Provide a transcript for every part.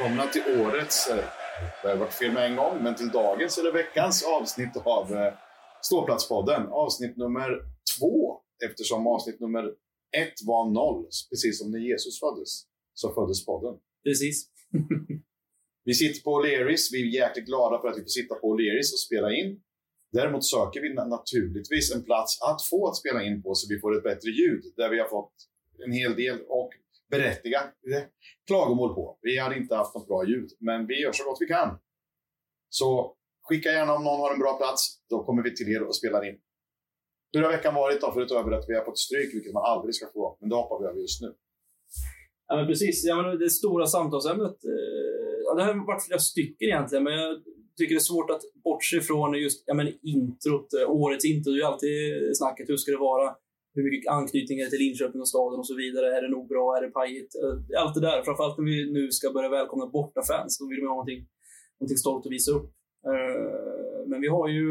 välkomna till årets, eh, det har varit fel med en gång, men till dagens eller veckans avsnitt av eh, Ståplatspodden. Avsnitt nummer två, eftersom avsnitt nummer ett var noll, precis som när Jesus föddes, så föddes podden. Precis. Vi sitter på O'Learys, vi är jäkligt glada för att vi får sitta på O'Learys och spela in. Däremot söker vi naturligtvis en plats att få att spela in på så vi får ett bättre ljud, där vi har fått en hel del och berättiga klagomål på. Vi hade inte haft något bra ljud, men vi gör så gott vi kan. Så skicka gärna om någon har en bra plats, då kommer vi till er och spelar in. Hur har veckan varit då, förutom att vi har fått stryk, vilket man aldrig ska få, men det hoppar vi över just nu. Ja, men precis. Ja, men det stora samtalsämnet, eh, ja, det har varit flera stycken egentligen, men jag tycker det är svårt att bortse ifrån just ja, men introt, eh, årets intro. Det är ju alltid snacket, hur ska det vara? Hur mycket anknytning är till Linköping och staden och så vidare. Är det nog bra? Är det pajigt? Eh, allt det där. Framförallt när vi nu ska börja välkomna bortafans. Då vill man ha någonting, någonting stolt att visa upp. Eh, men vi har ju...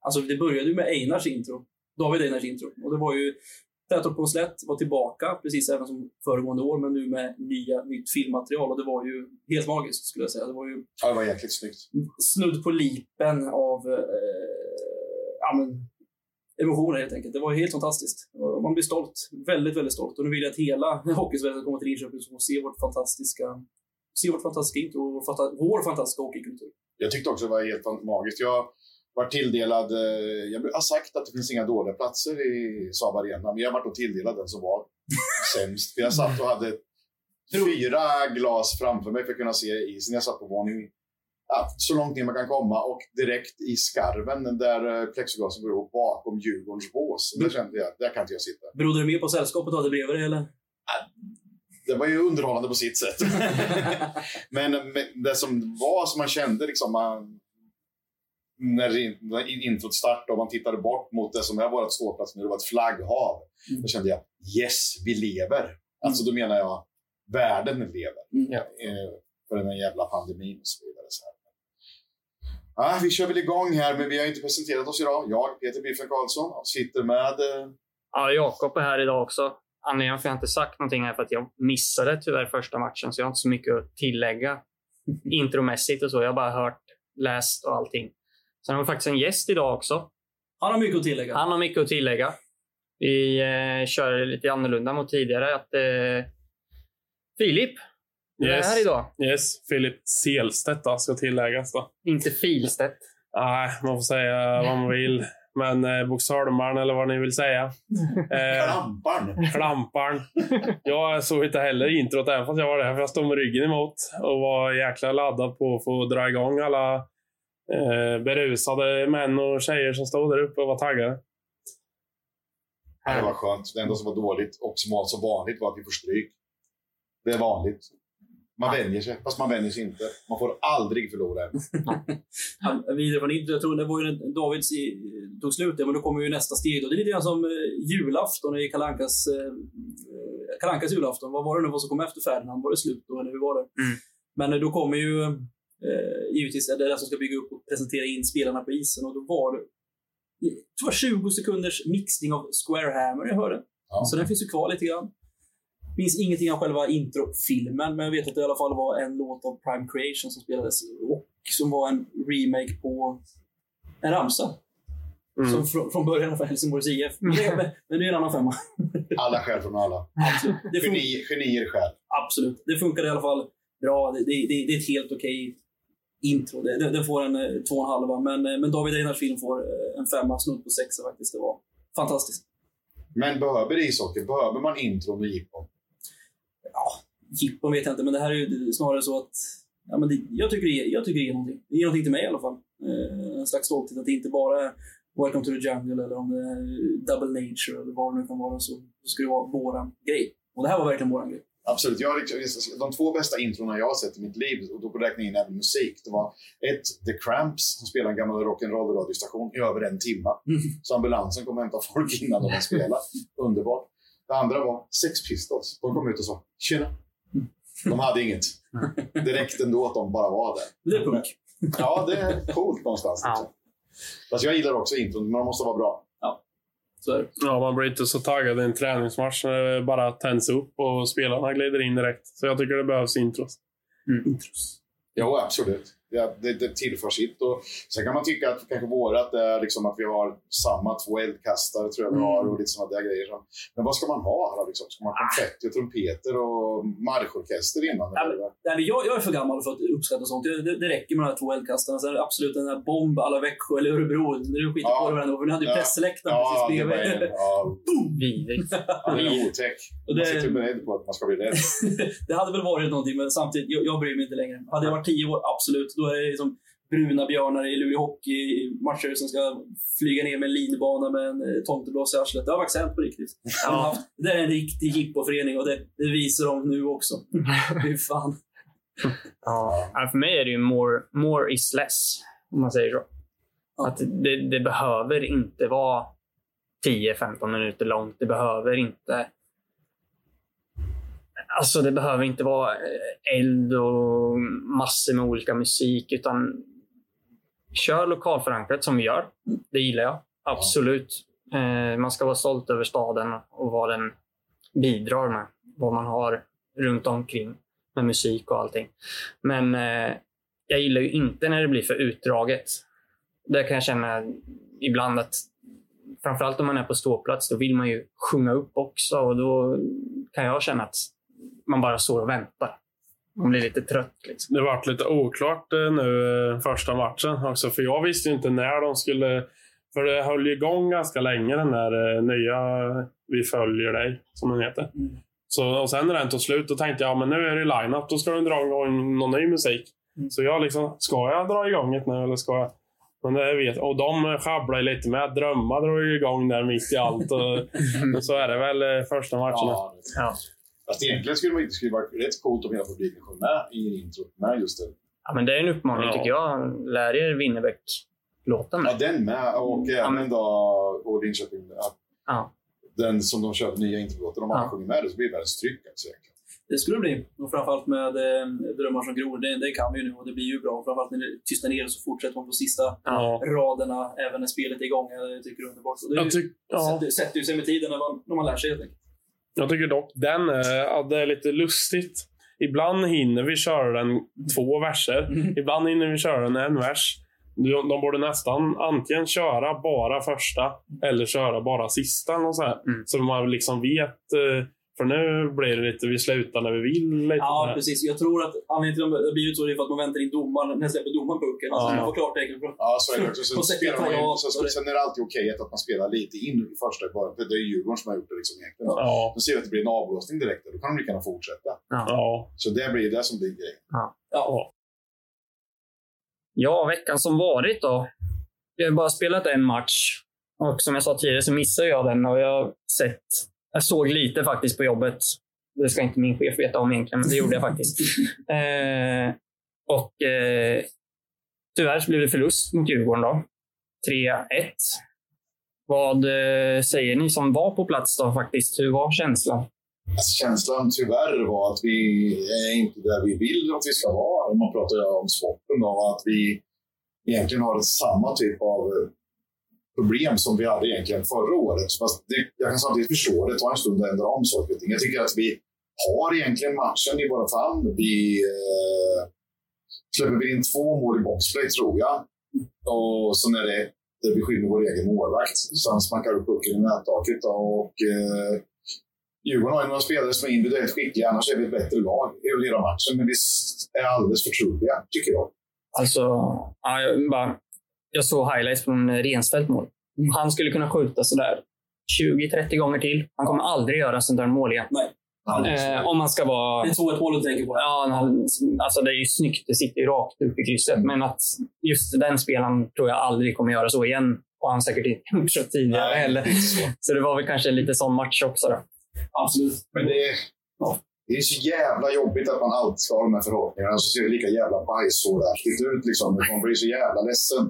Alltså det började ju med Einars intro. David Einars intro. Och det var ju Tätort på slätt var tillbaka, precis även som föregående år, men nu med nya, nytt filmmaterial. Och det var ju helt magiskt, skulle jag säga. Det var ju... Ja, det var jäkligt snyggt. Snudd på lipen av eh, ja, men, emotioner helt enkelt. Det var helt fantastiskt. Man blir stolt. Väldigt, väldigt stolt. Och nu vill jag att hela hockeysverige ska komma till Linköping och se vårt fantastiska se vårt fantastiska intro och vår fantastiska hockeykultur. Jag tyckte också det var helt magiskt. Jag var tilldelad, eh, jag har sagt att det finns inga dåliga platser i Saab Arena, men jag var då tilldelad den som var sämst. Jag satt och hade fyra glas framför mig för att kunna se isen. Jag satt på våning ja, så långt ner man kan komma och direkt i skarven där eh, plexiglasen går upp bakom Djurgårdens bås. Där kände jag, där kan inte jag sitta. Berodde det mer på sällskapet du hade bredvid dig eller? Det var ju underhållande på sitt sätt. men, men, det som var som man kände liksom, man, när introt startade och man tittade bort mot det som är vårt ståplats nu, det var ett flagghav. Mm. Då kände jag, yes, vi lever. Mm. Alltså då menar jag, världen lever. Mm. Eh, för den här jävla pandemin och så vidare. Så här. Ja, vi kör väl igång här, men vi har inte presenterat oss idag. Jag, Peter Biffen Karlsson, sitter med... Eh... Ja, Jakob är här idag också. Anledningen för att jag inte sagt någonting är för att jag missade tyvärr första matchen, så jag har inte så mycket att tillägga intromässigt och så. Jag har bara hört, läst och allting. Sen har vi faktiskt en gäst idag också. Han har mycket att tillägga. Han har mycket att tillägga. Vi eh, kör lite annorlunda mot tidigare. Att, eh, Filip du yes. är här idag. Yes, Filip Selstedt då, ska tilläggas. Då. Inte Filstedt. Nej, man får säga vad man vill. Men eh, Boxholmaren eller vad ni vill säga. Eh, Klamparn. Klamparn. Jag såg inte heller introt även fast jag var där. För jag stod med ryggen emot och var jäkla laddad på att få dra igång alla eh, berusade män och tjejer som stod där uppe och var taggade. det var skönt. Det enda som var dåligt och som var så vanligt var att vi får stryk. Det är vanligt. Man vänjer sig, fast man vänjer sig inte. Man får aldrig förlora. vidare från jag tror det var ju när Davids tog slut, men då kommer ju nästa steg. Då. Det är lite grann som eh, julafton i Kalankas, eh, Kalankas julafton. Vad var det nu vad som kom efter Ferdinand? Var det slut då, eller hur var det? Mm. Men eh, då kommer ju eh, givetvis det är som ska bygga upp och presentera in spelarna på isen. Och då var det tror 20 sekunders mixning av Square Hammer jag hörde. Ja. Så den finns ju kvar lite grann minns ingenting av själva introfilmen, men jag vet att det i alla fall var en låt av Prime Creation som spelades och som var en remake på en ramsa. Mm. Som fr från början var Helsingborgs IF. Men det, är, men det är en annan femma. alla skäl från alla. Absolut. Det Geni, genier själv. Absolut. Det funkar i alla fall bra. Det, det, det, det är ett helt okej intro. Det, det, får en eh, två och en halva. Men, eh, men David Einars film får eh, en femma, snudd på sexa faktiskt. Det var fantastiskt. Men behöver ishockey, behöver man intron och jippon? Ja, jippon vet jag inte, men det här är ju snarare så att ja, men det, jag, tycker det, jag tycker det ger någonting. Det ger någonting till mig i alla fall. Eh, en slags stolthet att det inte bara är Welcome to the Jungle eller om det är Double Nature eller vad det nu kan vara, så, så ska det vara våran grej. Och det här var verkligen våran grej. Absolut. Jag, de två bästa introna jag har sett i mitt liv, och då räknar jag in även musik, det var ett, The Cramps, som spelade en gammal rock'n'roll radiostation i över en timme. Mm. Så ambulansen kom och hämtade folk innan de spelade. Underbart. Det andra var Sex Pistols. De kom ut och sa “Tjena”. De hade inget. Det räckte ändå att de bara var där. Det är punk. Ja, det är coolt någonstans. Ja. Fast jag gillar också intron, men de måste vara bra. Ja, så är det. Ja, man blir inte så taggad i en träningsmatch när det bara tänds upp och spelarna glider in direkt. Så jag tycker det behövs intros. Mm. Jo, absolut. Det, det, det tillför sitt. Och sen kan man tycka att kanske vårat är liksom att vi har samma två eldkastare tror jag vi har och lite sådana där grejer. Men vad ska man ha? Då, liksom? Ska man ha konfetti, och trumpeter och marschorkester innan? Ja? Nej, men jag, jag är för gammal för att uppskatta sånt. Det, det, det räcker med de här två eldkastarna. Sen absolut den där bomb alla Växjö eller Örebro. När du skiter Ja. på det varenda. För ni hade ju Ja. pressläktaren Ja, precis bredvid. en, ja, Vidrigt. ja, det är otäck. Och Man det- sitter beredd på att man ska bli rädd. det hade väl varit någonting, men samtidigt, jag, jag bryr mig inte längre. Hade jag varit tio år, absolut. Då är det liksom bruna björnar i Luleå Hockey-matcher som ska flyga ner med en linbana med en eh, tomteblås i arslet. Det har varit hänt på riktigt. Ja. Det är en riktig jippoförening och det, det visar de nu också. Fy fan. Ja. Ja, För mig är det ju more, more is less, om man säger så. Ja. Att det, det behöver inte vara 10-15 minuter långt. Det behöver inte... Alltså det behöver inte vara eh, eld och massor med olika musik, utan kör lokalförankrat som vi gör. Det gillar jag. Absolut. Eh, man ska vara stolt över staden och vad den bidrar med. Vad man har runt omkring med musik och allting. Men eh, jag gillar ju inte när det blir för utdraget. Där kan jag känna ibland att framförallt om man är på ståplats, då vill man ju sjunga upp också och då kan jag känna att man bara står och väntar. Man blir lite trött. Liksom. Det vart lite oklart eh, nu eh, första matchen också, för jag visste inte när de skulle... För det höll ju igång ganska länge den där eh, nya Vi följer dig, som den heter. Mm. Så, och sen när den tog slut, då tänkte jag ja, men nu är det line-up, då ska de dra igång någon ny musik. Mm. Så jag liksom, ska jag dra igång det nu eller ska jag? Men det vet Och de sjabblar lite med. Drömmar drog igång där mitt i allt. Och, och så är det väl första matcherna. Ja, Ja. Fast egentligen skulle det skulle det vara rätt coolt om hela publiken sjöng med i introt med just det. Ja, men det är en uppmaning Ja. tycker jag. Lär er Winnerbäck-låten. Ja, den med. Och Ja, även då och Linköping. Att Ja. Den som de kör nya introlåten, om alla Ja. sjunger med det så blir det världens tryck. Alltså. Det skulle det bli. Och framförallt med eh, Drömmar som gror. Det, det kan vi ju nu och det blir ju bra. Och framförallt när det tystnar ner så fortsätter man på sista Ja. raderna även när spelet är igång. Jag tycker det är underbart. Och det ju, tyck, ja. sätter, sätter ju sig med tiden när man, när man lär sig helt enkelt. Jag tycker dock den är, ja, det är lite lustigt. Ibland hinner vi köra den två verser. Ibland hinner vi köra den en vers. De, de borde nästan antingen köra bara första eller köra bara sista. så, här. Mm. så man liksom vet. För nu blir det lite, vi slutar när vi vill. Lite Ja, precis. Jag tror att anledningen till att det blir så är för att man väntar in domaren, när släpper domaren pucken. Alltså, Ja. man får klartecken. Ja, så är det Sen, spelar man ju, så, så, sen är det alltid okej att man spelar lite in i första. För det är Djurgården som har gjort det liksom egentligen. Ja. Då ser vi att det blir en avblåsning direkt. Då kan de lika gärna fortsätta. ja. Så det blir det som blir grejen. Ja. Ja, veckan som varit då. Jag har bara spelat en match. Och som jag sa tidigare så missade jag den och jag har sett... Jag såg lite faktiskt på jobbet. Det ska inte min chef veta om egentligen, men det gjorde jag faktiskt. eh, och eh, tyvärr så blev det förlust mot Djurgården då. 3-1. Vad eh, säger ni som var på plats då faktiskt? Hur var känslan? Alltså, känslan tyvärr var att vi är inte där vi vill att vi ska vara. Om man pratar om sporten då, att vi egentligen har samma typ av problem som vi hade egentligen förra året. Fast det, jag kan samtidigt förstå det. Det tar en stund att ändra om saker och ting. Jag tycker att vi har egentligen matchen i våra famn. Vi eh, släpper in två mål i boxplay, tror jag. Och så är det där vi skyller vår egen målvakt. Så han smackar upp pucken i nättaket. Och, eh, Djurgården har ju några spelare som är individuellt skickliga, annars är vi ett bättre lag över hela matchen. Men vi är alldeles för trubbiga, tycker jag. Alltså, jag, bara, jag såg highlights från Rensfeldt mål. Han skulle kunna skjuta sådär 20-30 gånger till. Han kommer aldrig göra sånt där mål igen. Eh, om man ska vara... Det är 2-1 målet du tänker på. Ja, alltså det är ju snyggt. Det sitter ju rakt upp i krysset. Men att just den spelaren tror jag aldrig kommer göra så igen. Och han säkert inte gjort så tidigare Nej, heller. så. Så det var väl kanske lite sån match också. Då. Absolut. Men det är, det är så jävla jobbigt att man alltid ska ha de här förhoppningarna. Så ser det lika jävla bajshålaktigt ut. Liksom. Man blir så jävla ledsen.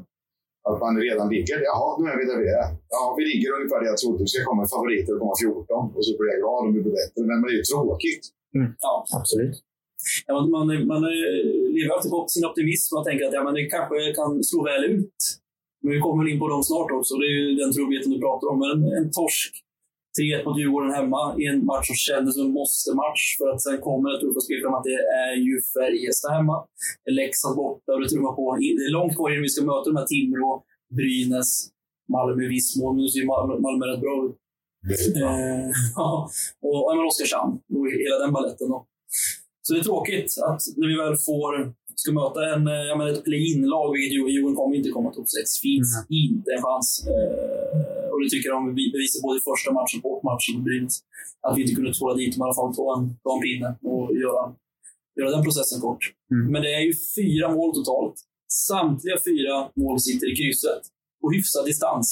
Att man redan ligger. Jaha, nu är vi där vi är. Ja, vi ligger ungefär där jag trodde. Det ska komma favoriter och komma 14. Och så blir jag glad om vi blir bättre. Men det är ju tråkigt. Ja. Absolut. Ja, man, man, man lever alltid på sin optimism och tänker att ja, men det kanske kan slå väl ut. Men vi kommer in på dem snart också. Det är ju den tryggheten du pratar om. Men en, en torsk 3-1 mot Djurgården hemma i en match som kändes som en måste-match. För att sen kommer det tuffa spel fram att det är ju Färjestad hemma. Leksand borta och det trummar på. Det är långt kvar innan vi ska möta de här Timrå, Brynäs, Malmö i viss mån. Nu ser ju Malmö, rätt bra ut. Eh, ja, och ja, men Oskarshamn och hela den balletten. Då. Så det är tråkigt att när vi väl får, ska möta en, eh, ja, men ett play-in-lag, vilket Djurgården kommer inte komma topp 6, finns inte en chans. Eh, det tycker jag de bevisar både i första matchen och matchen mot Brynäs. Att vi inte kunde tvåla dit dem i alla fall, ta en, ta en pinne och göra, göra den processen kort. Mm. Men det är ju fyra mål totalt. Samtliga fyra mål sitter i krysset på hyfsad distans.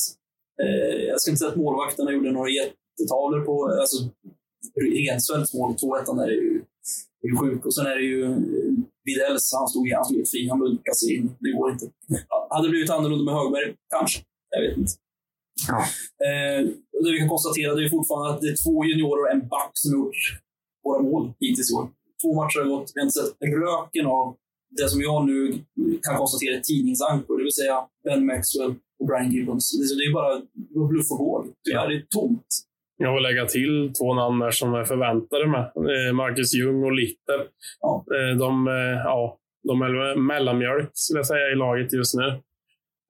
Eh, jag ska inte säga att målvakterna gjorde några jättetavlor på... Alltså, Rensfeldts mål, 2-1, är ju, är ju sjuk. Och sen är det ju eh, Widells, han stod, han stod helt fin. Han bunkade sig in. Det går inte. Hade det blivit annorlunda med Högberg? Kanske. Jag vet inte. Ja. Eh, det vi kan konstatera det är fortfarande att det är två juniorer och en back som har gjort våra mål hittills i år. Två matcher har gått. Vi har inte sett röken av det som jag nu kan konstatera är tidningsankor, det vill säga Ben Maxwell och Brian Gibbons. Det det är bara bluff och båg. Tyvärr, det är tomt. Jag vill lägga till två namn där som är förväntade med. Eh, Marcus Ljung och Litter. Ja. Eh, De, eh, ja, de är mellanmjölk, skulle jag säga, i laget just nu.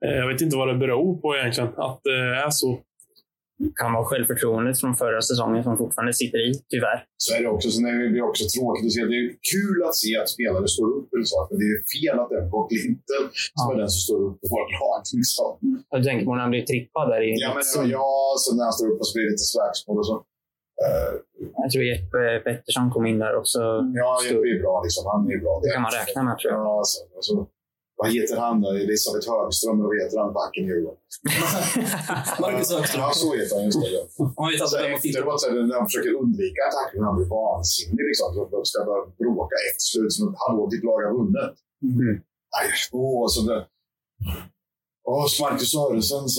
Eh, Jag vet inte vad det beror på egentligen, att det är så. kan vara självförtroendet från förra säsongen som fortfarande sitter i, tyvärr. Så är det också. Sen är det också tråkigt att se. Det är kul att se att spelare står upp för saker. Men det är fel att det är Brock Linton som Ja. är den som står upp för vårt lag. Liksom. Jag tänker på när han blir trippad där i Ja, men ja, så när han står upp och det lite slagsmål och så. Eh, Jag tror Jeppe Pettersson kom in där också. ja, Jeppe är bra. Liksom. Han är bra. Det kan man räkna med, tror jag. Ja, så, så, vad heter han då? Elisabeth Högström, eller vad heter han? Backen i Djurgården. Marcus Högström. Ja, så heter han. Just det. Ja. Man vet alltså efteråt, så är när han försöker undvika en tackling, han blir vansinnig. Liksom. Så de ska börja bråka efter slut som att hallå, ditt lag har vunnit. Mm. Nej, åh, så det... Åh, Marcus Sörensens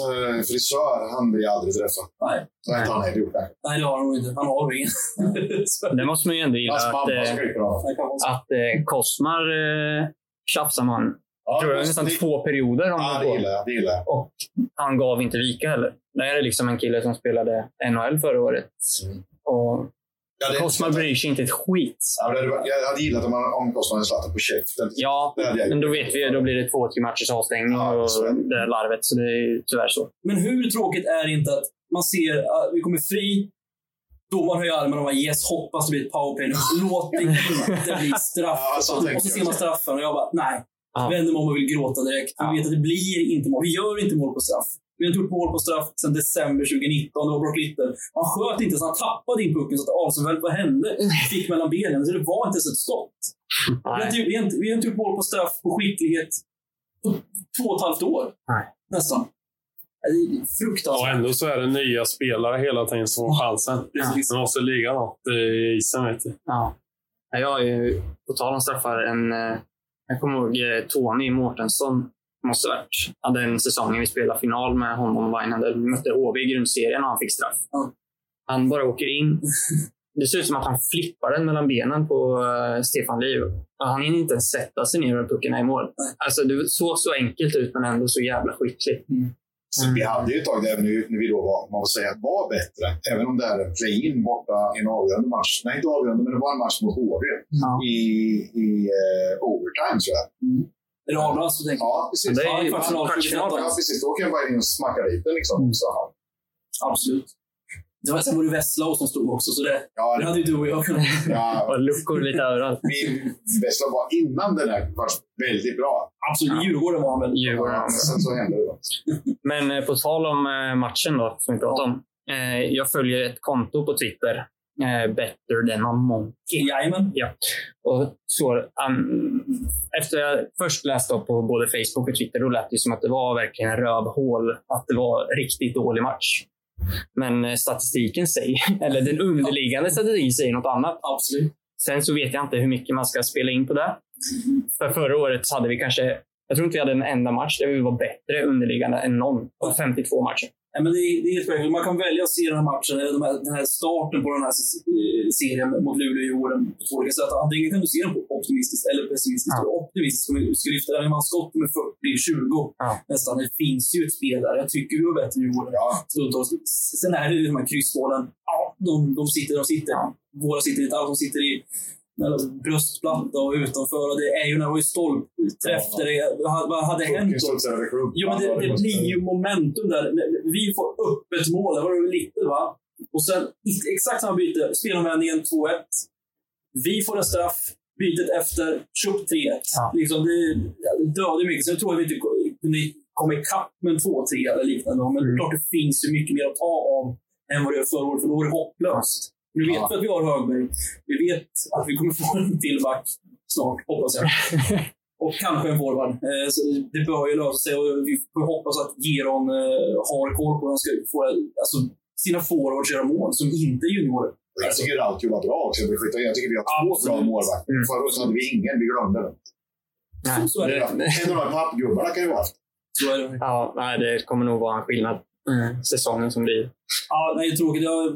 frisör, han blir aldrig träffad. Nej. Så har inte han heller gjort det. Nej, det har han nog inte. Han har ingen. Det måste man ju ändå gilla Hans att, mamma eh, så. att eh, Kosmar eh, tjafsar man. Ja, Jag tror det var det- nästan det- två perioder han Ja, det gillar jag. Det gillar jag. Och han gav inte vika heller. Det här är liksom en kille som spelade NHL förra året. Mm. Och Ja, det- Kosmar bryr sig inte ett skit. Ja, det hade jag hade gillat om, man, om Kosman hade slagit på käften. Ja, jag men då vet vi då blir det två, tre matchers avstängning Ja, och är det. där larvet. Så det är ju tyvärr så. Men hur tråkigt är det inte att man ser att vi kommer fri, domaren höjer armen och bara yes, hoppas det blir ett powerplay nu. Låt det inte bli straff. Ja, och så jag ser man straffen och jag bara, nej. Ja. Vänder mig om och vill gråta direkt. Vi Ja. vet att det blir inte mål. Vi gör inte mål på straff. Vi har inte gjort mål på straff sedan december 2019. Det var Brock Little. Han sköt inte så han tappade in pucken så att Arsenal, vad hände? Fick mellan benen. Så det var inte ens ett skott. Vi har, inte, vi, har inte, vi har inte gjort mål på straff på skicklighet på två och ett halvt år. Nej. Nästan. Det är Och fruktansvärt. ändå så är det nya spelare hela tiden som får chansen. Det måste ligga något i isen, vet du. Ja. Ja, Jag är ju, på tal om straffar, en, eh, jag kommer ihåg eh, Tony Mårtensson. Måste varit. Ja, den säsongen vi spelade final med honom och Weinhandel. Vi mötte HV i grundserien och han fick straff. Ja. Han bara åker in. Det ser ut som att han flippar den mellan benen på eh, Stefan Liv. Och Han hinner inte ens sätta sig ner och pucken är i mål. Alltså, det såg så enkelt ut, men ändå så jävla skickligt. Så vi hade ju ett tag där nu, när vi då var, man får säga, var bättre. Även om det är play-in borta i en avgörande match. Nej, inte avgörande, men det var en match mot HV Ja. i, i uh, overtime, tror jag. Det Arlas du tänker? Ja, precis. Det är ju kvartsfinal. Ja, precis. Då kan jag bara in och smacka dit den. Liksom. Så, ja. Absolut. Det var, sen var det Vestlao som stod också, så det, Ja, det hade ju du och jag kunnat... ja, Och luckor lite överallt. vi, Vessla var innan den här var väldigt bra. Absolut. Ja. Djurgården var han väl? Djurgården. Ja, sen så hände det. Då. Men eh, på tal om eh, matchen då, som vi pratade om. Eh, jag följer ett konto på Twitter. Eh, better than a monkey. Jajamän. Ja. Och så, um, efter jag först läste upp på både Facebook och Twitter, då lät det som att det var verkligen en rövhål. Att det var riktigt dålig match. Men eh, statistiken säger, eller den underliggande statistiken säger något annat. Absolut. Sen så vet jag inte hur mycket man ska spela in på det. För förra året så hade vi kanske, jag tror inte vi hade en enda match där vi var bättre underliggande än någon av 52 matcher. Nej, men det, är, det är helt. Man kan välja att se den här matchen, eller de här, den här starten på den här eh, serien mot Luleå i år på två olika sätt. Antingen kan du se den på optimistiskt eller pessimistiskt. Ja. Ja. Optimistiskt ska lyfta den. Man skott med 40-20 Ja. nästan. Det finns ju ett spel där. Jag tycker vi var bättre i år. Ja, Stundtals. Sen är det ju de här kryssmålen. Ja, de, de sitter, de sitter. Våra sitter inte alls. De sitter i bröstplatta och utanför. Och det är ju när det var ju stolpträff. Där det vad- hade hänt då? Jo, men det, det blir ju momentum där. Vi får upp ett mål. Det var det lite, va? Och sen exakt samma byte. Spelomvändningen 2-1. Vi får en straff. Bytet efter. Tjopp 3-1. Ja. Liksom det, dödade mycket. Sen tror jag vi inte kunde komma ikapp med en 2-3 eller liknande. Men Mm. klart det finns ju mycket mer att ta av än vad det gör förra året. För då var det hopplöst. Nu vet Ja. vi att vi har Högberg. Vi vet att vi kommer få en till back snart, hoppas jag. Och kanske en forward. Eh, så det bör ju lösa sig och vi får hoppas att Geron eh, har koll på hur han ska få alltså, sina forwards göra mål som inte är juniorer. Jag tycker Rautio var bra också. Jag tycker vi har två bra målvakter. Mm. Förra året hade vi ingen. Vi glömde det. Nej, Så är det. En av de här pappgubbarna kan ju vara haft. Så är det. ja, nej, det kommer nog vara en skillnad mm. säsongen som blir. Ja, det är tråkigt. Jag,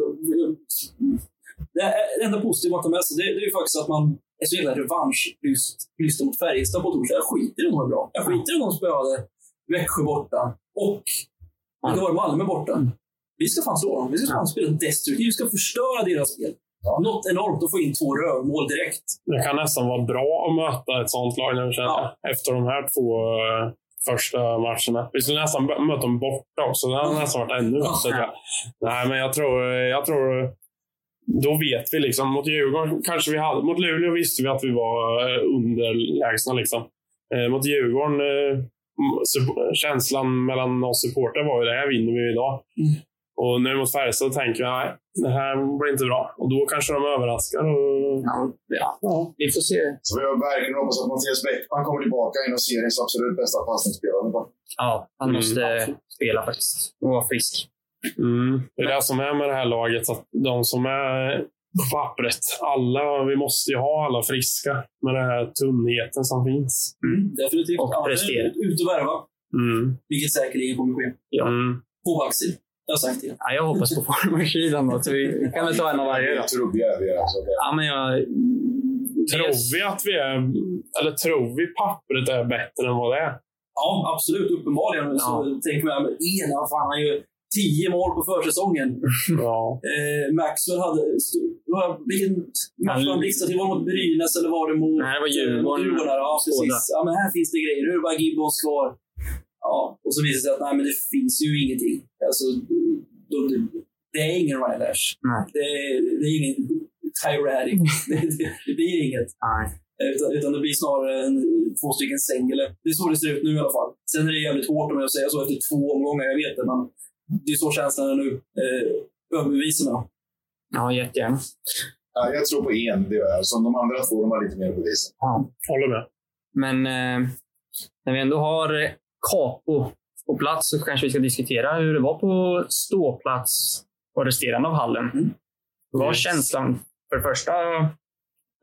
det enda positiva man tar med sig, det, det är ju faktiskt att man är så jävla revanschlysten mot Färjestad på torsdag. Jag skiter i om de är bra. Jag skiter i om de spöade Växjö borta och det var Malmö borta. Vi ska fan slå dem. Vi ska fan spela destruktivt. Vi ska förstöra deras spel. Ja. Något enormt att få in två rövmål direkt. Det kan nästan vara bra att möta ett sånt lag nu känner jag. Efter de här två eh, första matcherna. Vi skulle nästan möta dem borta också. Det hade nästan varit ännu bättre. Nej, men jag tror, jag tror... Då vet vi liksom. Mot Djurgården kanske vi hade... Mot Luleå visste vi att vi var eh, underlägsna liksom. Eh, mot Djurgården, eh, känslan mellan oss supportrar var ju det här vinner vi idag. Mm. Och nu mot Färjestad tänker vi nej, det här blir inte bra. Och då kanske de överraskar. Och, Ja, ja. ja. Vi får se. Så jag verkligen hoppas att Mattias Bäckman kommer tillbaka. En av seriens absolut bästa passningsspelare. Ja, han Mm. måste spela faktiskt och vara frisk. Mm. Det är det som är med det här laget. Att de som är på pappret, alla, vi måste ju ha alla friska med den här tunnheten som finns. Definitivt. Och prestera. Ut och värva. Mm. Vilket säkerligen kommer ske. Ja. Mm. På Baxi. Jag har sagt det. Ja, jag hoppas på forwardsidan då, så vi kan väl ta en av varje då. Jag tror vi är. Alltså. Ja, men jag... Tror vi att vi är, eller tror vi pappret är bättre än vad det är? Ja, absolut. Uppenbarligen. Så tänker man, Ena, fan, han gör tio mål på försäsongen. Ja. Eh, Maxwell hade... Vilken match var han blixtrade till? Var det mot Brynäs eller var det mot... Nej, det var Djurgården. Djurgården. Ja, precis. Ja, men här finns det grejer. Nu är det bara Gibbons kvar. Ja, och så visar det sig att nej, men det finns ju ingenting. Alltså, de, de, det är ingen Ryan Lash. Nej. Det, är- det är ingen Harry. det, det, det blir inget. Nej. Utan, utan det blir snarare en, två stycken Sengele. Det är så det ser ut nu i alla fall. Sen är det jävligt hårt om jag säger så efter två omgångar. Jag vet det, men det är så känslan är nu. Eh, överbevisa mig. Ja, jättegärna. Ja, jag tror på en, det gör jag. Som de andra två, de har lite mer att bevisa. Ja. Håller med. Men eh, när vi ändå har eh, Capo på plats så kanske vi ska diskutera hur det var på ståplats och resterande av hallen. Mm. Vad var Yes. känslan? För det första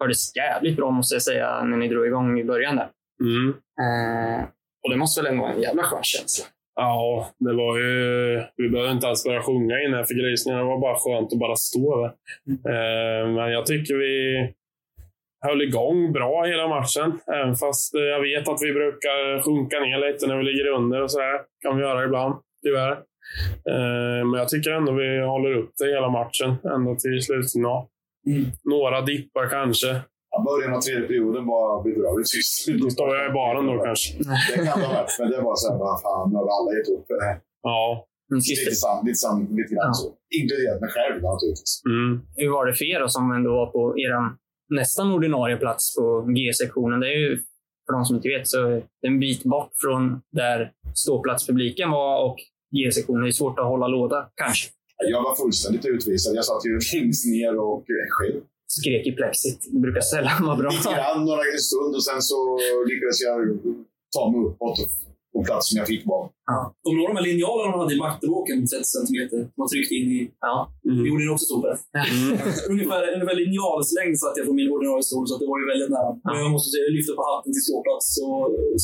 hördes jävligt bra måste jag säga när ni drog igång i början där. Mm. Eh, och det måste väl ändå vara en jävla skön känsla? Ja, det var ju... Vi behövde inte ens börja sjunga innan för grisningen. Det var bara skönt att bara stå där. Eh, men jag tycker vi höll igång bra hela matchen. Även fast eh, jag vet att vi brukar sjunka ner lite när vi ligger under och sådär. kan vi göra ibland, tyvärr. Eh, men jag tycker ändå vi håller upp det hela matchen, ända till slutsignal. Mm. Några dippar kanske. Ja, början av tredje perioden var bedrövligt tyst. Då står jag i baren då kanske. Det kan det ha varit, men det var så här, vad fan, nu har vi alla gett upp. Eh, Ja. Ni Lite, sam, lite, sam, lite grann Ja. så. Inkluderat mig själv naturligtvis. Mm. Hur var det för er då, som ändå var på er nästan ordinarie plats på G-sektionen? Det är ju, för de som inte vet, så en bit bort från där ståplatspubliken var och G-sektionen. Det är svårt att hålla låda, kanske. Jag var fullständigt utvisad. Jag satt ju längst ner och själv. Skrek i plexit. Det brukar sällan vara bra. Lite grann några en stund och sen så lyckades jag ta mig uppåt. På plats som jag fick vara. Kommer du ihåg de här linjalerna de hade i backbråken, 30 centimeter? Man tryckte in i... Ja. Mm. Gjorde det också så på det. Mm. ungefär, ungefär linjalslängd satt jag från min ordinarie stol, så det var ju väldigt nära. Men jag måste säga, jag lyfter på hatten till ståplats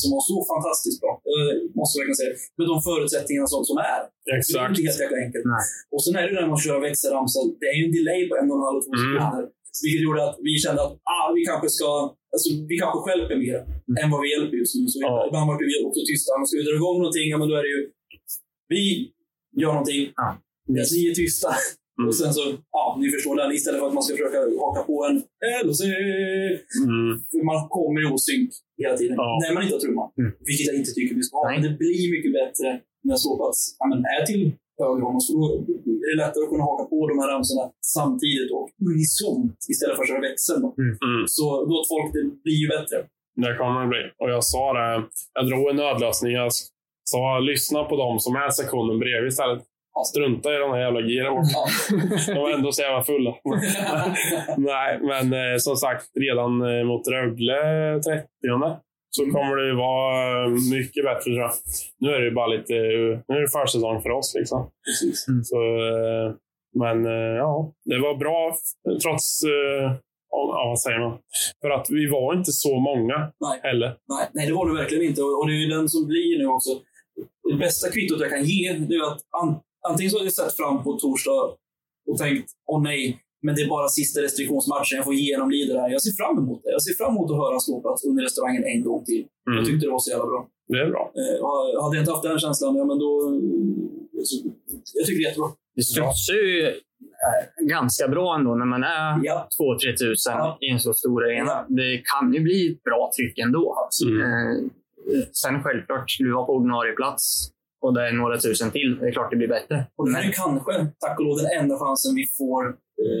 som var så fantastiskt bra. Jag måste verkligen säga. Med de förutsättningarna som, som är. Det är Exakt. inte helt enkelt. Nej. Och sen är det när man kör växelramsa, det är ju en delay på en och en halv, två Mm. sekunder. Vilket gjorde att vi kände att ah, vi kanske ska, alltså, vi kanske stjälper mer än vad vi hjälper just nu. Så Ja. ibland var vi också tysta. Men ska vi dra igång någonting, ja, men då är det ju, vi gör någonting, Ja. ni är tysta. Mm. Och sen så, ja, ni förstår den. Istället för att man ska försöka haka på en LC. Mm. För man kommer i osynk hela tiden. Ja. När man inte har trumman. Mm. Vilket jag inte tycker vi ska ha. Men det blir mycket bättre när ståplats ja, men är till höger om oss. För Då är det lättare att kunna haka på de här ramsorna samtidigt och unisont istället för att köra växeln. Då. Mm. Så gott folk, det blir ju bättre. Det kommer det bli. Och jag sa det, jag drog en nödlösning. Jag sa lyssna på dem som är sektionen bredvid istället. Strunta i de här jävla giren. Ja. De var ändå så jävla fulla. Nej, men eh, som sagt, redan eh, mot Rögle 30 så kommer det ju vara eh, mycket bättre tror jag. Nu är det ju bara lite, nu är det försäsong för oss liksom. Precis. Så, eh, men eh, ja, det var bra trots, ja, vad säger man? För att vi var inte så många Nej. heller. Nej, nej, det var det verkligen inte. Och och det är ju den som blir nu också. Det bästa kvittot jag kan ge, det är att an, antingen så har jag sett fram på torsdag och tänkt, åh nej, men det är bara sista restriktionsmatchen, jag får genomlida det här. Jag ser fram emot det. Jag ser fram emot att höra ståplats under restaurangen en gång till. Jag Mm, tyckte det var så jävla bra. det är bra. Eh, hade jag inte haft den känslan, ja men då... Jag tycker det är jättebra. Det studsar ju eh, ganska bra ändå när man är Ja. 2-3 tusen Ja. i en så stor arena. Det kan ju bli ett bra tryck ändå. Mm. Eh, sen självklart, du var på ordinarie plats och det är några tusen till. Det är klart det blir bättre. Och det här är kanske, tack och lov, den enda chansen vi får,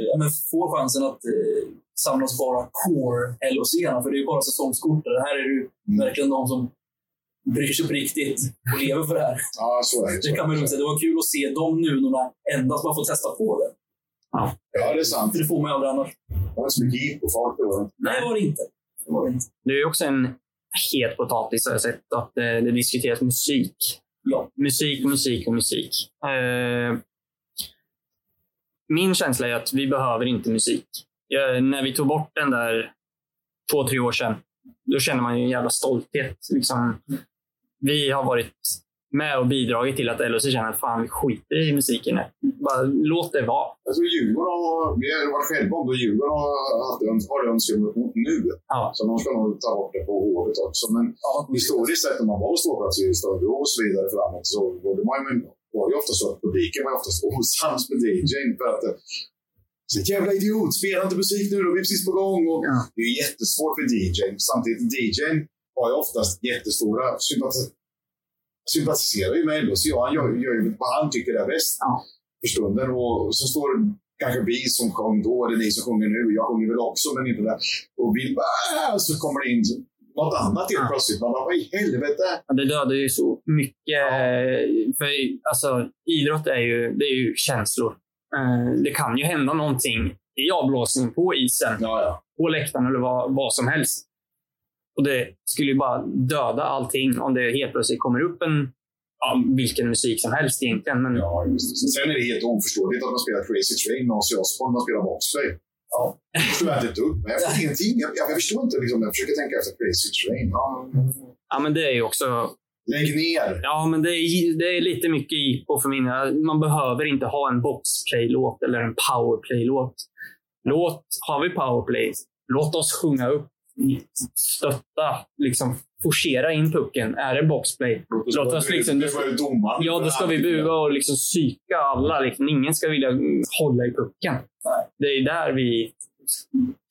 ja, men får chansen att eh, samla oss bara core LOC. För det är ju bara säsongskort. Det här är ju Mm. verkligen de som bryr sig på riktigt och lever för det här. Ja, så är det. Det kan man lugnt säga. Det var kul att se de nunorna endast bara få testa på det. Ja, det är sant. För det får man ju aldrig annars. Det var så mycket folk. Det var. Nej, det var det inte. Det var det inte. Det är också en het potatis har jag sett att eh, det diskuteras musik. Ja. Musik, musik och musik. Eh, min känsla är att vi behöver inte musik. Jag, när vi tog bort den där två, tre år sedan, då känner man ju en jävla stolthet. Liksom, vi har varit med och bidragit till att LHC känner att fan, vi skiter i musiken nu. Bara låt det vara. Jag tror Djurgården har, vi har varit själva om det. Djurgården har haft öns- har önskemål mot nu. Ja. Så de ska nog ta bort det på hovet också. Men Ja, historiskt sett, om man var på ståplats i större och så vidare framåt, så var det, man, var ju ofta så att publiken var oftast osams med DJn. För att det- så jävla idiot, spela inte musik nu, då är vi precis på gång. Och Ja. Det är ju jättesvårt för DJn. Samtidigt, DJn har ju oftast jättestora sympatis- sympatiserar ju med LHC. och Han gör, gör ju vad han tycker är bäst Ja. för stunden. Och så står kanske vi som sjöng då, eller ni som sjunger nu. Jag sjunger väl också, men inte där. Och vill bara, så kommer det in något annat helt Ja. plötsligt. Man bara, vad i helvete? Ja, Det dödar ju så mycket. För alltså, idrott är ju, det är ju känslor. Eh, Det kan ju hända någonting i avblåsning på isen, Ja, ja. på läktaren eller vad, vad som helst. Och Det skulle ju bara döda allting om det helt plötsligt kommer upp en ja, vilken musik som helst egentligen. Men ja just det. Sen är det helt oförståeligt att man spelar Crazy Train med Ozzy Osbourne, man spelar Boxplay. Ja. Jag förstår inte ett dugg. Men jag förstår ingenting. Jag, jag förstår inte. Liksom, jag försöker tänka efter Crazy Train. Ja. ja, men det är ju också Lägg ner! Ja, men det är, det är lite mycket jippo för mina. Man behöver inte ha en boxplay-låt eller en powerplay-låt. Låt, har vi powerplay, låt oss sjunga upp, stötta, liksom forcera in pucken. Är det boxplay, låt oss liksom... Det var ju domaren. Ja, då ska vi buga och liksom psyka alla. Liksom. Ingen ska vilja hålla i pucken. Det är där vi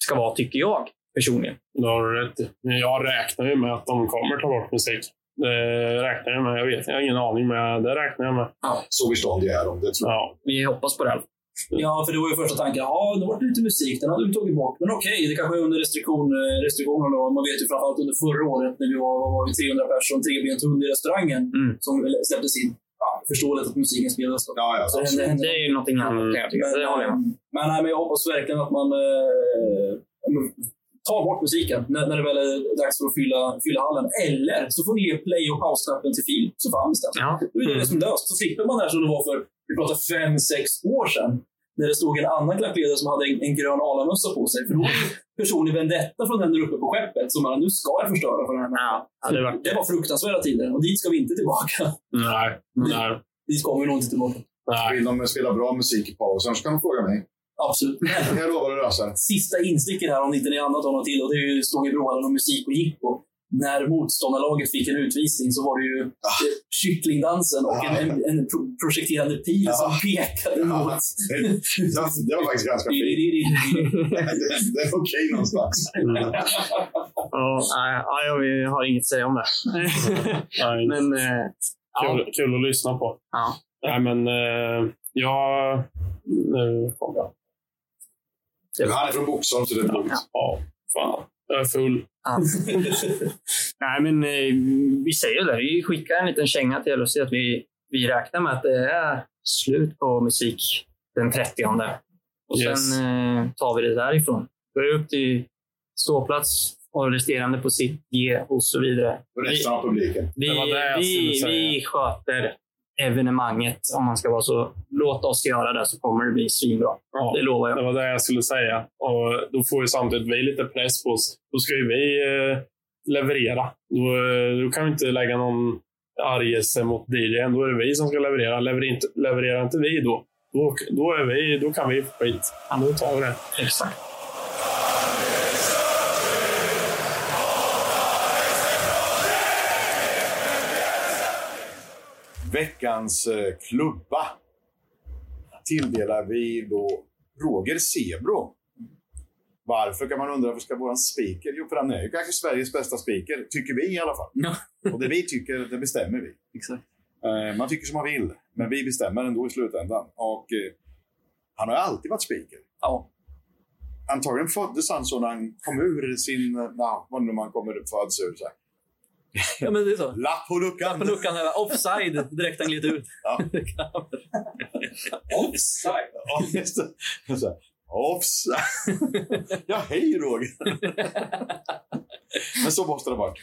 ska vara, tycker jag personligen. Det har du rätt i. Jag räknar ju med att de kommer ta bort musik. Det räknar jag med. Jag vet, jag har ingen aning, men det räknar jag med. Så förståndiga är de, det tror jag. Ja. Vi hoppas på det. Ja, för det var ju första tanken. Ja, det var lite musik. Den hade vi tagit bort. Men okej, det kanske är under restriktion, eh, restriktioner då. Man vet ju framförallt under förra året när vi var, var vi, 300 personer trebent hund i restaurangen Mm. som släpptes in. Ja, förståeligt att musiken spelas då. Ja, ja. Så det hände Det är ju någonting annat kan jag tycka. Men, Det håller jag med. men, nej, men jag hoppas verkligen att man eh, ta bort musiken när, när det väl är dags för att fylla, fylla hallen. Eller så får ni ge play och pausknappen till Filip, så får han bestämma. Ja. Då är det det som löst. Så slipper man det här som det var för, vi pratar fem, sex år sedan. När det stod en annan klackledare som hade en, en grön alamössa på sig. För då var det personlig vendetta från den där uppe på skeppet som bara, nu ska jag förstöra för den här. Ja, det var- Det var fruktansvärda tider och dit ska vi inte tillbaka. Nej. Nej. Dit kommer vi nog inte tillbaka. Nej. Vill de spela bra musik i pausen så kan de fråga mig. Absolut. Jag lovar att lösa det. Sista insticket här, om inte ni annat har något till, och det är ju Stångebrohallen och musik och jippo. När motståndarlaget fick en utvisning så var det ju Ah. kycklingdansen och en, en, en pro projekterande pil Ja. som pekade mot... Det, det var faktiskt ganska fint. Det, det är okej någonstans. Ja, nej, ja, jag har inget att säga om det. Men eh, ja, Kul, kul att lyssna på. ja. Nej, men eh, jag... Nu kom jag. Han är från Boxholm så det är lugnt. Ja, fan. Jag är full. Ja. Nej, men eh, vi säger det. Vi skickar en liten känga till LHC att vi, vi räknar med att det är slut på musik den 30. Och Yes. sen eh, tar vi det därifrån. Då är det upp till ståplats och resterande på sitt G och så vidare. Och resten av publiken. Vi, vi, säga. vi sköter evenemanget om man ska vara så. Låt oss göra det så kommer det bli svinbra. Ja, Det lovar det jag. var det jag skulle säga. Och då får ju samtidigt vi lite press på oss. Då ska ju vi eh, leverera. Då, eh, då kan vi inte lägga någon argelse mot DJn. Då är det vi som ska leverera. Levererar inte, levererar inte vi då, då, då, vi, då kan vi få skit. Då tar vi det. Exakt. Veckans eh, klubba tilldelar vi då Roger Sebro. Varför kan man undra? Varför ska våran speaker? Jo, för han är ju kanske Sveriges bästa speaker. Tycker vi i alla fall. Ja. Och det vi tycker, det bestämmer vi. Exakt. Eh, man tycker som man vill, men vi bestämmer ändå i slutändan. Och eh, han har alltid varit speaker. Ja. Antagligen föddes han så när han kom ur sin... Na, vad nu man kommer föds ur. Så här. Ja, men det är så. Lapp på luckan! På luckan offside, direkt han gled ut. Ja. offside? Ja, Offside. ja, hej Roger. Men så måste det ha varit.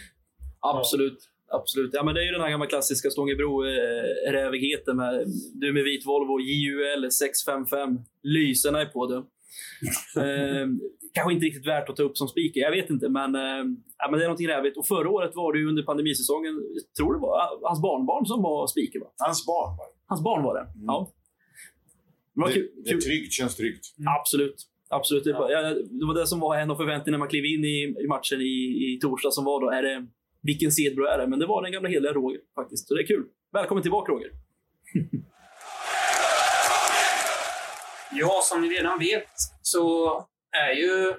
Absolut. Absolut. Ja, men det är ju den här gamla klassiska Stångebro-rävigheten med du med vit Volvo, JUL 655. Lyserna är på eh, kanske inte riktigt värt att ta upp som speaker, jag vet inte. Men, eh, ja, men det är någonting rävigt. Och förra året var det ju under pandemisäsongen, jag tror det var ah, hans barnbarn som var speaker. Va? Hans barn var det. Hans barn var det. Ja. Det var kul. det är tryggt, känns tryggt. Absolut. Absolut. Det, var, ja, det var det som var en av förväntningarna när man klev in i, i matchen i, i torsdag som var då, är det, vilken Sedbro är det? Men det var den gamla heliga Roger faktiskt. Så det är kul. Välkommen tillbaka Roger. Ja, som ni redan vet så är ju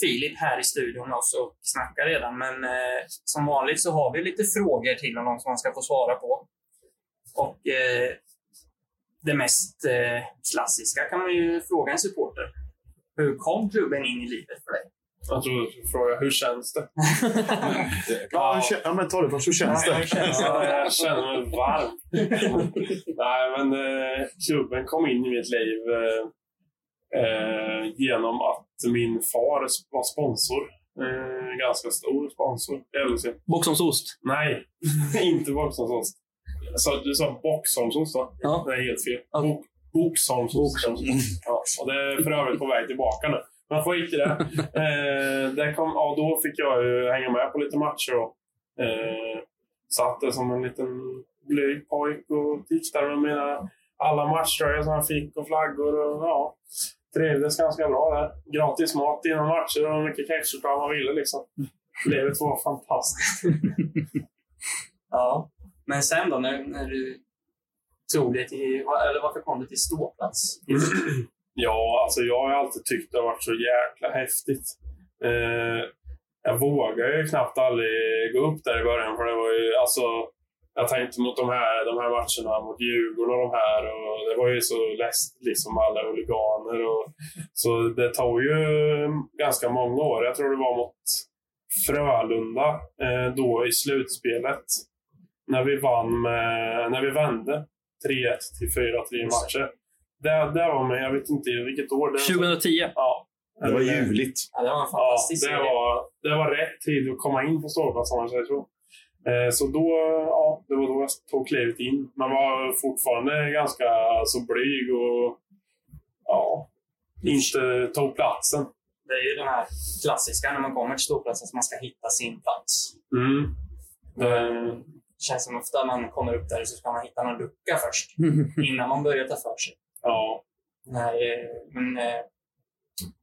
Filip här i studion oss och snackar redan. Men eh, som vanligt så har vi lite frågor till honom som han ska få svara på. Och eh, det mest eh, klassiska kan man ju fråga en supporter. Hur kom klubben in i livet för dig? Jag tror du skulle fråga, hur känns det? Ja, hur kän- ja men ta det först. Hur känns det? Ja, jag känner mig varm. Nej, men eh, klubben kom in i mitt liv eh, eh, genom att min far var sponsor. Eh, ganska stor sponsor. Boxholmsost. Nej, inte Boxholmsost. Så, du sa Boxholmsost va? Ja. Det är helt fel. Bok, Boxholmsost. Ja, och det är för övrigt på väg tillbaka nu. Men skit i det. Eh, det kom, ja, då fick jag ju hänga med på lite matcher. Och, eh, satt där som en liten blyg pojk och tittade med mina alla matchtröjor som jag fick och flaggor. Och, ja, trivdes ganska bra där. Gratis mat innan matcher och mycket kexchoklad man ville. Liksom. Livet var fantastiskt. Ja. Men sen då, när, när du tog dig till... Eller varför kom du till ståplats? Ja, alltså jag har alltid tyckt det har varit så jäkla häftigt. Eh, jag vågade ju knappt aldrig gå upp där i början för det var ju alltså jag tänkte mot de här, de här matcherna mot Djurgården och de här och det var ju så läskigt liksom alla huliganer och så det tog ju ganska många år. Jag tror det var mot Frölunda eh, då i slutspelet när vi vann med, när vi vände 3-1 till 4-3 matcher. Det, det var med, jag vet inte vilket år. Det 2010. Ja, Det var ljuvligt. Ja, det var en Ja, det var, det var rätt tid att komma in på ståplats om man säger så. Eh, Så då, ja, det var då jag tog klivet in. Man var fortfarande ganska så blyg och ja, inte tog platsen. Det är ju den här klassiska när man kommer till ståplatsen, att man ska hitta sin plats. Mm. Det känns som ofta man kommer upp där så ska man hitta någon lucka först, innan man börjar ta för sig. Ja. Nej, men... eh,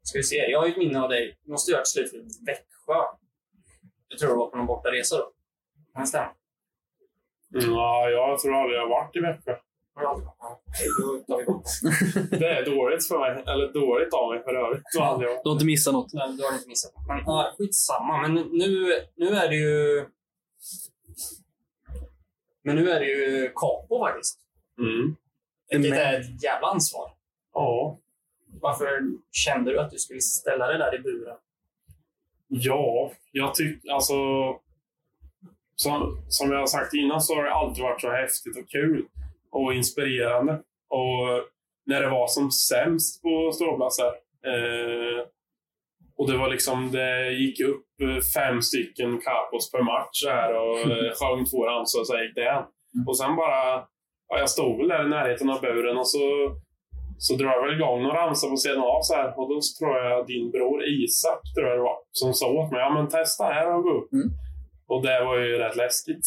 Ska vi se, jag har ju ett minne av dig. Du måste göra ett slut i Växjö. Jag tror det var på någon bortaresa då. Kan det ja, jag tror aldrig jag har varit i Växjö. Det. Det är dåligt för mig. Eller dåligt av mig för övrigt. Du har inte missat något. Men Du har inte missat. Men ja, skitsamma. Men nu, nu är det ju... Men nu är det ju Capo faktiskt. Mm. Vilket Men- är ett jävla ansvar. Ja. Varför kände du att du skulle ställa dig där i buren? Ja, jag tycker alltså... Som, som jag har sagt innan så har det alltid varit så häftigt och kul och inspirerande. Och när det var som sämst på ståplatser. Eh, och det var liksom, det gick upp eh, fem stycken kapos per match här och eh, sjöng två ramsor och så gick det. Och sen bara, ja, jag stod väl där i närheten av buren och så så drar jag väl igång någon ramsa på sidan av så här. Och då tror jag din bror Isak, tror jag det var, som sa åt mig, ja men testa här och gå upp. Mm. Och det var ju rätt läskigt.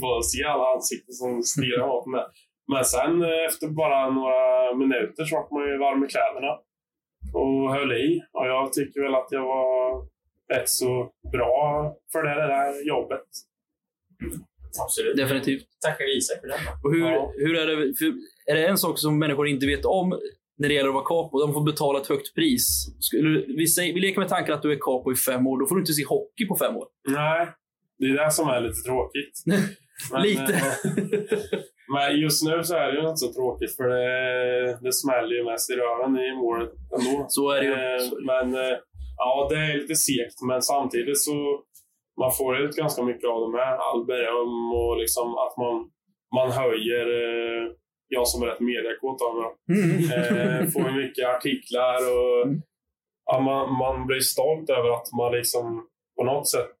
Får se alla ansikten som stirrar åt mig. Men sen efter bara några minuter så var man ju varm i kläderna. Och höll i. Och jag tycker väl att jag var rätt så bra för det, det där jobbet. Absolut. Definitivt. Tackar Isak för då. Och hur, Ja. hur är det? För är det en sak som människor inte vet om när det gäller att vara capo? De får betala ett högt pris. Skulle, vi, säger, vi leker med tanken att du är capo i fem år. Då får du inte se hockey på fem år. Nej, det är det som är lite tråkigt. Men, Lite. eh, Men just nu så är det ju inte så tråkigt för det, det smäller ju mest i röven i målet ändå. Så är det ju. Eh, det. Men eh, ja, det är lite segt. Men samtidigt så man får ut ganska mycket av de här. All beröm och liksom att man, man höjer jag som är rätt mediakåt av mig. Eh, får mycket artiklar och Mm. ja, man, man blir stolt över att man liksom på något sätt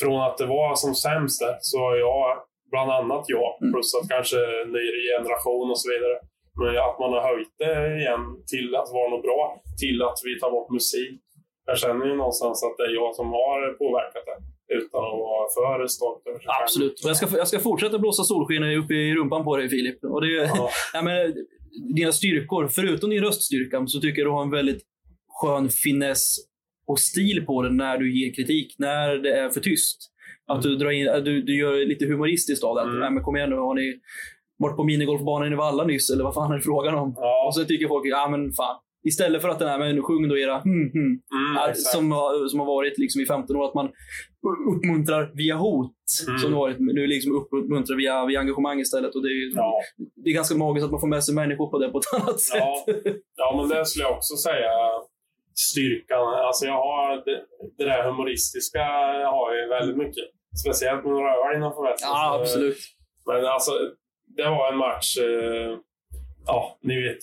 från att det var som sämst där, så har jag, bland annat jag, Mm. plus att kanske ny generation och så vidare, men att man har höjt det igen till att vara något bra, till att vi tar bort musik. Jag känner ju någonstans att det är jag som har påverkat det, utan att vara för stolt över sig. Absolut. Och jag, ska, jag ska fortsätta blåsa solsken upp i rumpan på dig, Filip. Och det, Ja. ja, men, dina styrkor, förutom din röststyrka, så tycker jag du har en väldigt skön finess och stil på den när du ger kritik, när det är för tyst. Att du, drar in, du, du gör lite humoristiskt av det. Mm. Nej, men kom igen nu, har ni varit på minigolfbanan i Valla nyss? Eller vad fan är det frågan om? Ja, Och så tycker folk, ja men fan. Istället för att den här, men sjung då era hmm, hmm, mm, exakt. som, har- som har varit liksom i 15 år, att man uppmuntrar via hot. Mm. Som det varit. Nu liksom uppmuntrar via, via engagemang istället. Och det, är, Ja. det är ganska magiskt att man får med sig människor på det på ett annat sätt. Ja, ja, men det skulle jag också säga. Styrkan. Alltså jag har det, det där humoristiska jag har jag ju väldigt mycket. Speciellt med öl innanför västen. Ja, absolut. Men alltså, det var en match. Eh, ja, ni vet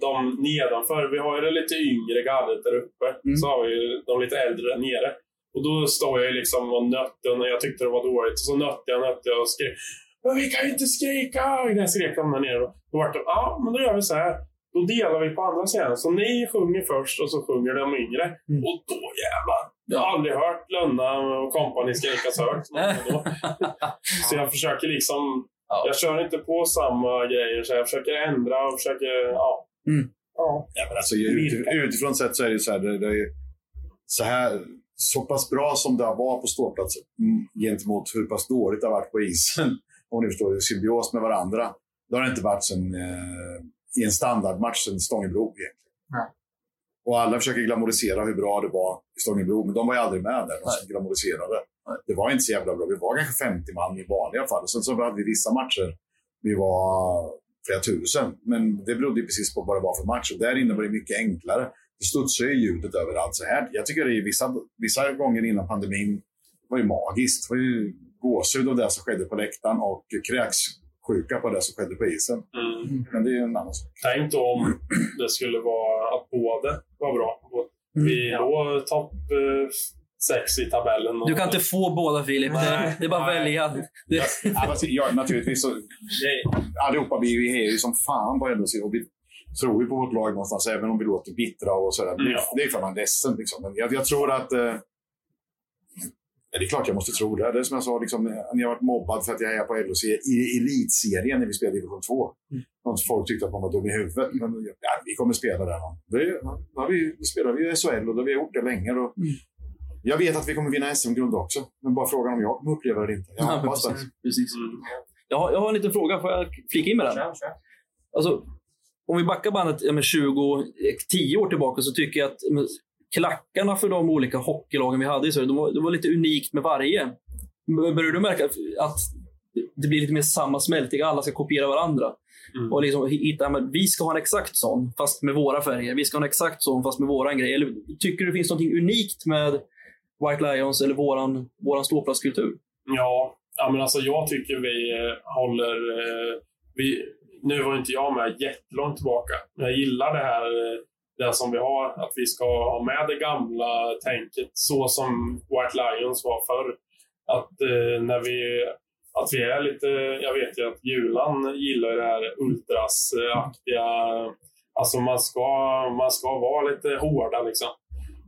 de nedanför. Vi har ju det lite yngre gallret där uppe. Mm. Så har vi ju de lite äldre där nere. Och då står jag liksom och nötte och jag tyckte det var dåligt. Och så nötte jag, nötte jag och skrek. Men vi kan ju inte skrika! Jag skrek de där nere. Då vart det, ja men då gör vi så här. Då delar vi på andra sidan. Så ni sjunger först och så sjunger de yngre. Mm. Och då jävlar. Jag har aldrig hört Lönna och kompani skrika så högt. Så jag försöker liksom... Ja. Jag kör inte på samma grejer. Så jag försöker ändra och försöker... Ja. Mm. ja. Ja, men alltså, ut, utifrån sett så är det så här, det, det är så här så pass bra som det har varit på ståplatsen mm, gentemot hur pass dåligt det har varit på isen. Om ni förstår, i symbios med varandra. Det har det inte varit sen, eh, i en standardmatch sen Stångebro egentligen. Nej. Och alla försöker glamorisera hur bra det var i Stångebro, men de var ju aldrig med där. De som glamoriserade. Det var inte så jävla bra. Vi var kanske 50 man i vanliga fall. Och sen så hade vi vissa matcher vi var flera tusen. Men det berodde ju precis på vad det var för match. Och där inne var det mycket enklare. Det studsar ju ljudet överallt så här. Jag tycker det är vissa, vissa gånger innan pandemin var ju magiskt. Det var ju gåshud av det som skedde på läktaren och kräkssjuka på det som skedde på isen. Mm. Men det är ju en annan sak. Tänk då om det skulle vara att både var bra. Vi låg topp eh, sex i tabellen. Och, Du kan inte få båda Filip. Det, Nej, det är bara att välja. Det, Ja, fast, ja, naturligtvis. Så, allihopa vi är ju ju som fan på LHC och vi tror ju på vårt lag någonstans, även om vi låter bittra och sådär. Det, Ja. det är för att man är ledsen. Liksom. Men jag, jag tror att... Eh, ja, det är klart jag måste tro det. Det är som jag sa, liksom, när jag varit mobbad för att jag är på LHC i elitserien när vi spelade i division 2. Mm. Folk tyckte att man var dum i huvudet. Men ja, vi kommer spela där. Det, ja, vi, vi spelar vi i SHL och det, vi har gjort det länge. Och, Mm. Jag vet att vi kommer vinna SM-guld också. Men bara frågan om jag kommer uppleva det eller inte. Jag Ja, hoppas det. precis. precis. Mm. Jag, har, jag har en liten fråga. Får jag flika in med den? Kör, kör. Alltså, om vi backar bandet ja, men 20, 10 år tillbaka så tycker jag att klackarna för de olika hockeylagen vi hade i Sverige, de var, det var lite unikt med varje. Börjar du märka att, att det blir lite mer samma smältning? Alla ska kopiera varandra. Mm. Och liksom hitta, men vi ska ha en exakt sån, fast med våra färger. Vi ska ha en exakt sån, fast med våran grej. Eller tycker du det finns något unikt med White Lions eller våran, våran ståplatskultur? Ja, ja men alltså jag tycker vi eh, håller... Eh, vi, nu var inte jag med jättelångt tillbaka, men jag gillar det här eh, det som vi har, att vi ska ha med det gamla tänket så som White Lions var förr. Att eh, när vi att vi är lite, jag vet ju att Julan gillar det här ultrasaktiga, alltså man ska, man ska vara lite hårda liksom.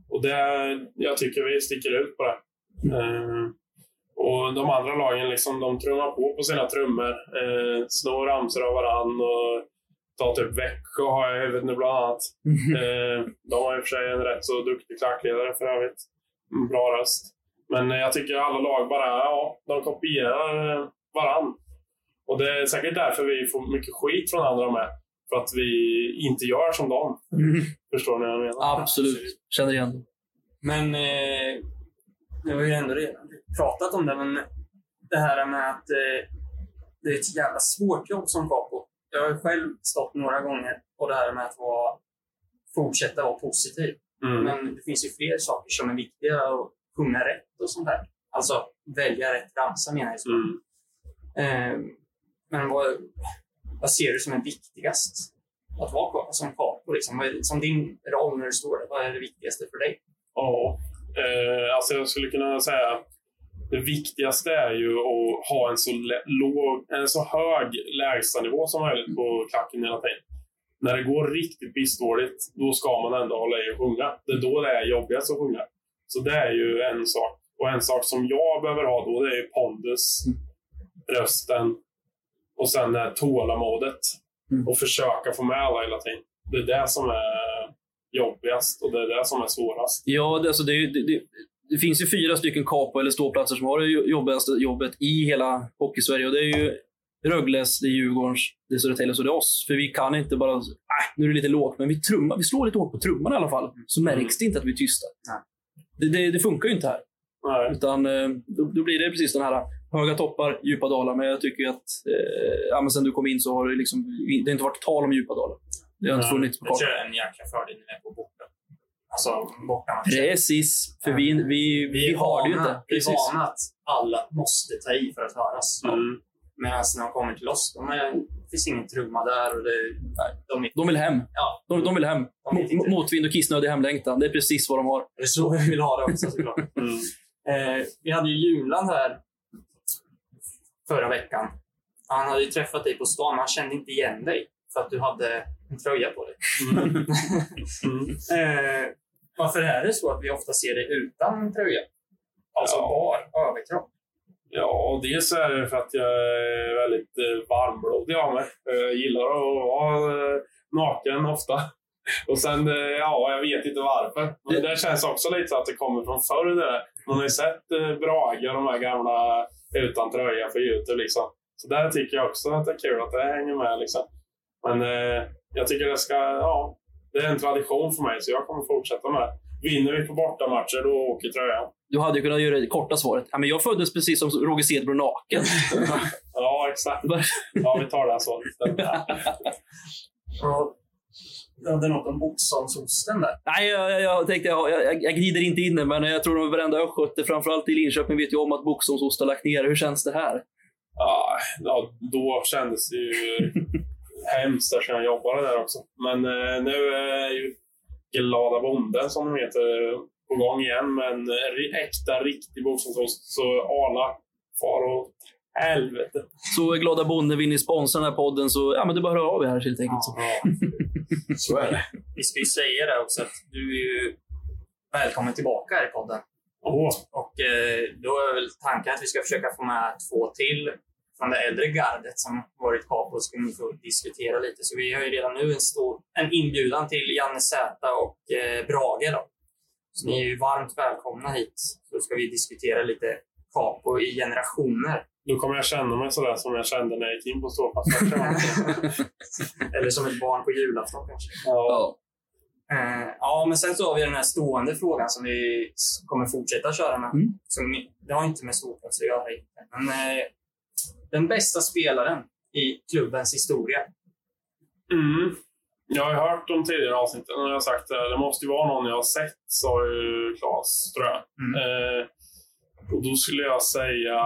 Och det, jag tycker vi sticker ut på det. Eh, och de andra lagen liksom, de trummar på på sina trummor. Eh, snor ramsor av varann och tar typ Växjö har jag i huvudet nu bland annat. Eh, de har i och för sig en rätt så duktig klackledare för övrigt. Bra röst. Men jag tycker alla lag bara, ja, de kopierar eh, varann. Och det är säkert därför vi får mycket skit från andra med. För att vi inte gör som dem. Förstår ni vad jag menar? Absolut. Känner igen. Men eh, vi har ju ändå redan pratat om det, men det här med att eh, det är ett jävla svårt jobb som capo. Jag har själv stått några gånger på det här med att vara, fortsätta vara positiv. Mm. Men det finns ju fler saker som är viktiga att sjunga rätt och sånt där. Alltså välja rätt ramsa menar jag. så. Mm. Eh, men vad, vad ser du som är viktigast att vara kvar som capo? Liksom? Som din roll när du står där, vad är det viktigaste för dig? Ja, eh, alltså jag skulle kunna säga det viktigaste är ju att ha en så, låg, en så hög lägstanivå som möjligt på klacken hela tiden. När det går riktigt pissdåligt, då ska man ändå hålla i och sjunga. Det är då det är jobbigast att sjunga. Så det är ju en sak. Och en sak som jag behöver ha då, det är ju pondus, rösten och sen det här tålamodet. Mm. Och försöka få med alla hela tiden. Det är det som är jobbigast och det är det som är svårast. Ja, det, alltså, det, det, det, finns ju fyra stycken kapo eller ståplatser som har det jo- jobbigaste jobbet i hela Hockeysverige. Och det är ju Rögles, det är Djurgårdens, det är Södertälje och det är oss. För vi kan inte bara, äh, nu är det lite lågt, men vi, trummar, vi slår lite hårt på trumman i alla fall. Så märks det inte att vi är tysta. Det, det, det funkar ju inte här. Nej. Utan eh, då, då blir det precis den här höga toppar, djupa dalar. Men jag tycker att eh, ja, men sen du kom in så har det, liksom, det har inte varit tal om djupa dalar. Det har inte funnits på Det tror kartan. jag är en jäkla fördel när vi är på. Alltså. Precis, för vi, vi, vi, är har det ju inte. Vi är vana att alla måste ta i för att höras. Mm. Medan när de kommer till oss, de är, det finns ingen trumma där. Och det, de är, De vill hem. ja, De, de vill hem. De Motvind och kissnödig hemlängtan. Det är precis vad de har. det är så vi vill ha det också såklart. Mm. Eh, vi hade ju Julan här förra veckan. Han hade ju träffat dig på stan, men han kände inte igen dig för att du hade en tröja på dig. Mm. Mm. Eh, varför är det så att vi ofta ser dig utan tröja? Alltså Ja. bar överkropp. Ja, dels är det för att jag är väldigt eh, varmblodig av mig. Eh, Jag gillar att vara eh, naken ofta. Och sen, ja, jag vet inte varför. Men det känns också lite så att det kommer från förr. Det där. Man har ju sett Brage, de här gamla utan tröja på Youtube. Liksom. Så där tycker jag också att det är kul att det hänger med. Liksom. Men eh, jag tycker det ska, ja, det är en tradition för mig så jag kommer fortsätta med det. Vinner vi på bortamatcher, då åker tröjan. Du hade ju kunnat göra det korta svaret. Ja, men jag föddes precis som Roger Sedbro naken. Ja, exakt. Ja, vi tar den så istället. Och du hade något om Boxholmsosten där. Nej, jag, jag, jag tänkte jag, jag, jag glider inte in det, men jag tror att varenda östgöte, framförallt i Linköping, vet ju om att Boxholmsost har lagt ner. Hur känns det här? Ja, ja, då kändes det ju hemskt eftersom jag jobbade där också. Men eh, nu är ju Glada Bonden som de heter på gång igen med en äkta riktig boxningsost. Så Arla, far åt helvete. Så är glada bonden vill ni sponsra den här podden så ja, men det bara höra av er här helt enkelt. Så. Ja. Så är det. Vi ska ju säga det också att du är ju välkommen tillbaka här i podden. Åh, Och eh, då är väl tanken att vi ska försöka få med två till från det äldre gardet som varit Capo så ni få diskutera lite. Så vi har ju redan nu en, stor, en inbjudan till Janne Zäta och eh, Brage. Då. Så ni är ju varmt välkomna hit. Så ska vi diskutera lite Capo i generationer. då kommer jag känna mig sådär som jag kände när jag gick in på ståpass. Eller som ett barn på julafton kanske. ja. Ja. Eh, ja, men sen så har vi den här stående frågan som vi kommer fortsätta köra med. Mm. Som, det har inte med ståplats att göra. egentligen. Men eh, den bästa spelaren i klubbens historia. Mm. Jag har hört de tidigare avsnitten och jag har sagt att det måste ju vara någon jag har sett, sa ju Claes, tror jag. Mm. Eh, och då skulle jag säga,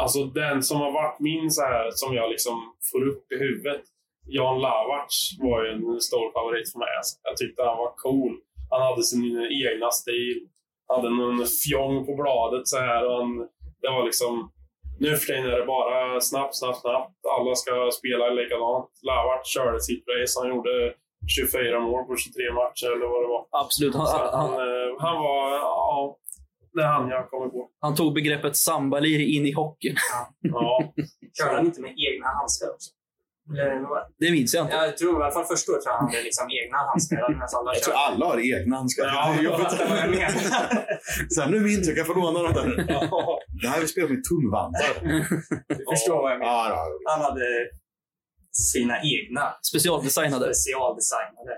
alltså den som har varit min så här, som jag liksom får upp i huvudet. Jan Lavac var ju en stor favorit för mig. Alltså. Jag tyckte han var cool. Han hade sin egna stil. Hade någon fjong på bladet så här. Och han, det var liksom... Nu för tiden är det bara snabbt, snabbt, snabbt. Alla ska spela likadant. Lavac körde sitt race. Han gjorde 24 mål på 23 matcher eller vad det var. Absolut. Han, han, han, han, eh, han var... Ja, det är han jag kommer på. han tog begreppet sambalir in i hockeyn. Ja. Körde han inte med egna handskar också? Var det? Minns jag inte. jag tror i alla fall första året jag han hade liksom egna handskar. Alla Jag tror alla har egna handskar. Ja, jobbigt. Det var vad jag menar. Sen nu är min tur, kan jag få låna dem där? ja. Det här vi spelat med tumvantar. Du förstår vad jag menar. Ja, ja. Han hade sina egna Specialdesignade. specialdesignade.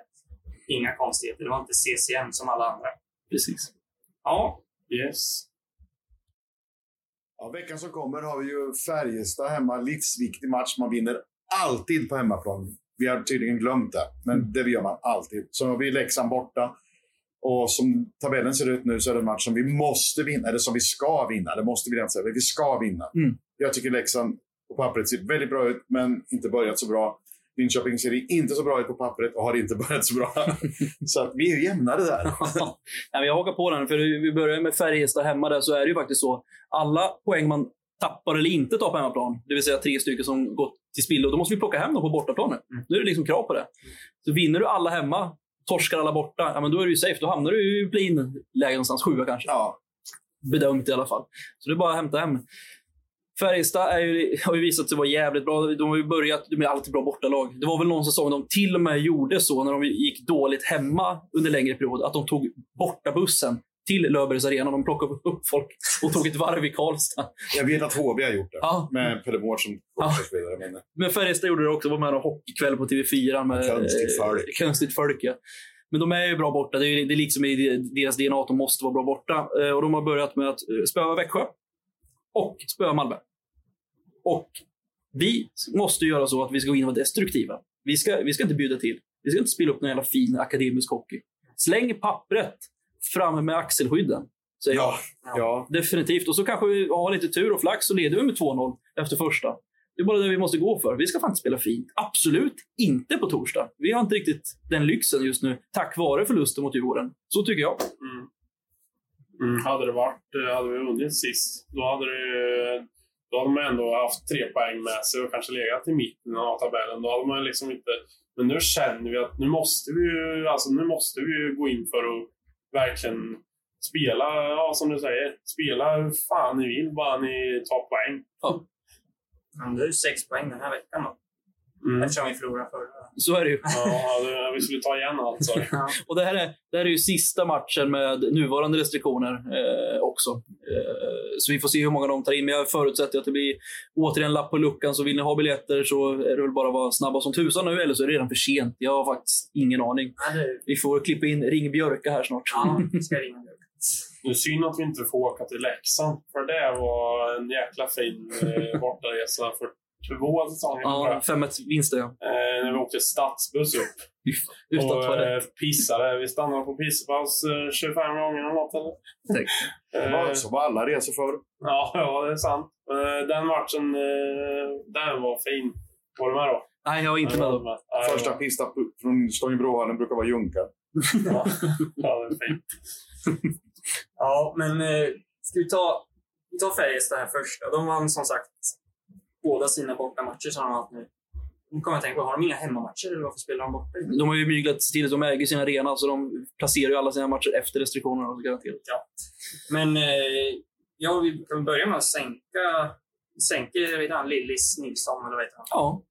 Inga konstigheter. Det var inte CCM som alla andra. Precis. Ja, Yes. Ja, veckan som kommer har vi ju Färjestad hemma. Livsviktig match. Man vinner alltid på hemmaplan. Vi har tydligen glömt det, men det gör man alltid. Så har vi Leksand borta. Och som tabellen ser ut nu så är det en match som vi måste vinna, eller som vi ska vinna. Det måste vi inte säga, men vi ska vinna. Mm. Jag tycker Leksand på pappret ser väldigt bra ut, men inte börjat så bra. Linköping ser inte så bra ut på pappret och har inte börjat så bra. så att vi är jämnade där. Ja, jag hakar på den, för vi börjar med Färjestad hemma där, så är det ju faktiskt så. Alla poäng man tappar eller inte tar på hemmaplan, det vill säga tre stycken som gått till spillo, då måste vi plocka hem dem på bortaplan nu. Nu är det liksom krav på det. Så vinner du alla hemma, torskar alla borta, ja, men då är du ju safe. Då hamnar du ju i play-in-läge någonstans, sjua kanske. Ja, Bedömt i alla fall. Så det är bara att hämta hem. Färjestad är ju, har ju visat sig vara jävligt bra. De har ju börjat med alltid bra bortalag. Det var väl någon säsong de till och med gjorde så när de gick dåligt hemma under längre period, att de tog borta bussen till Löfbergs Arena. De plockade upp folk och tog ett varv i Karlstad. jag vet att HB har gjort det. Ja. Med Pelle Mård som Ja. spelare. Men Men Färjestad gjorde det också. var med en hockeykväll på TV4 med Konstigt folk. Eh, konstigt folk ja. Men de är ju bra borta. Det är, det är liksom i deras DNA att de måste vara bra borta. Eh, Och de har börjat med att eh, spöa Växjö och spöa Malmö. Och vi måste göra så att vi ska gå in och vara destruktiva. Vi ska, vi ska inte bjuda till. Vi ska inte spela upp någon jävla fin akademisk hockey. Släng pappret fram med axelskydden. Säger jag. ja, ja. Definitivt. Och så kanske vi har lite tur och flax så leder vi med 2-0 efter första. Det är bara det vi måste gå för. Vi ska fan spela fint. Absolut inte på torsdag. Vi har inte riktigt den lyxen just nu, tack vare förlusten mot Djurgården. Så tycker jag. Mm. Mm. Hade det varit, eh, hade vi vunnit sist, då hade, det, då hade man ändå haft tre poäng med sig och kanske legat i mitten av tabellen. Då hade man liksom inte... Men nu känner vi att nu måste vi ju, alltså nu måste vi ju gå in för att verkligen spela, ja som du säger, spela hur fan ni vill, bara ni tar poäng. men det är ju sex poäng den här veckan då. Mm. Eftersom vi förlorade förra. Så är det ju. Ja, det, vi skulle ta igen allt. Ja. Och det här är, det här är ju sista matchen med nuvarande restriktioner eh, också. Eh, så vi får se hur många de tar in. Men jag förutsätter att det blir återigen lapp på luckan. Så vill ni ha biljetter så är det väl bara att vara snabba som tusan nu, eller så är det redan för sent. Jag har faktiskt ingen aning. Vi får klippa in Ring Björka här snart. ja, ska ringa nu. Det är synd att vi inte får åka till Leksand, för det var en jäkla fin eh, bortaresa för två säsonger Ja, ja. 5-1 vinst ja. eh, När vi åkte stadsbuss upp. Utan och toalett. eh, pissade. Vi stannade på pisspaus eh, 25 gånger eller något. Eller? Tänk. Eh, Så var alla resor förr. ja, ja, det är sant. Eh, den matchen, eh, den var fin. Var du med då? Nej, jag var inte med då. Första pista från Stångebrohallen brukar vara Junkan. Ja, Ja, det är fint. ja men eh, ska vi ta, vi tar Färjestad här först. då. De vann som sagt båda sina bortamatcher som de har haft nu. Nu kommer jag tänka på, har de inga hemmamatcher eller varför spelar de borta? De har ju myglat till att de äger sin arena, så de placerar ju alla sina matcher efter restriktionerna. Garanterat. Men eh, ja, vi kan börja med att sänka, sänker vet han, Lillis Nilsson, eller vad heter han? Ja.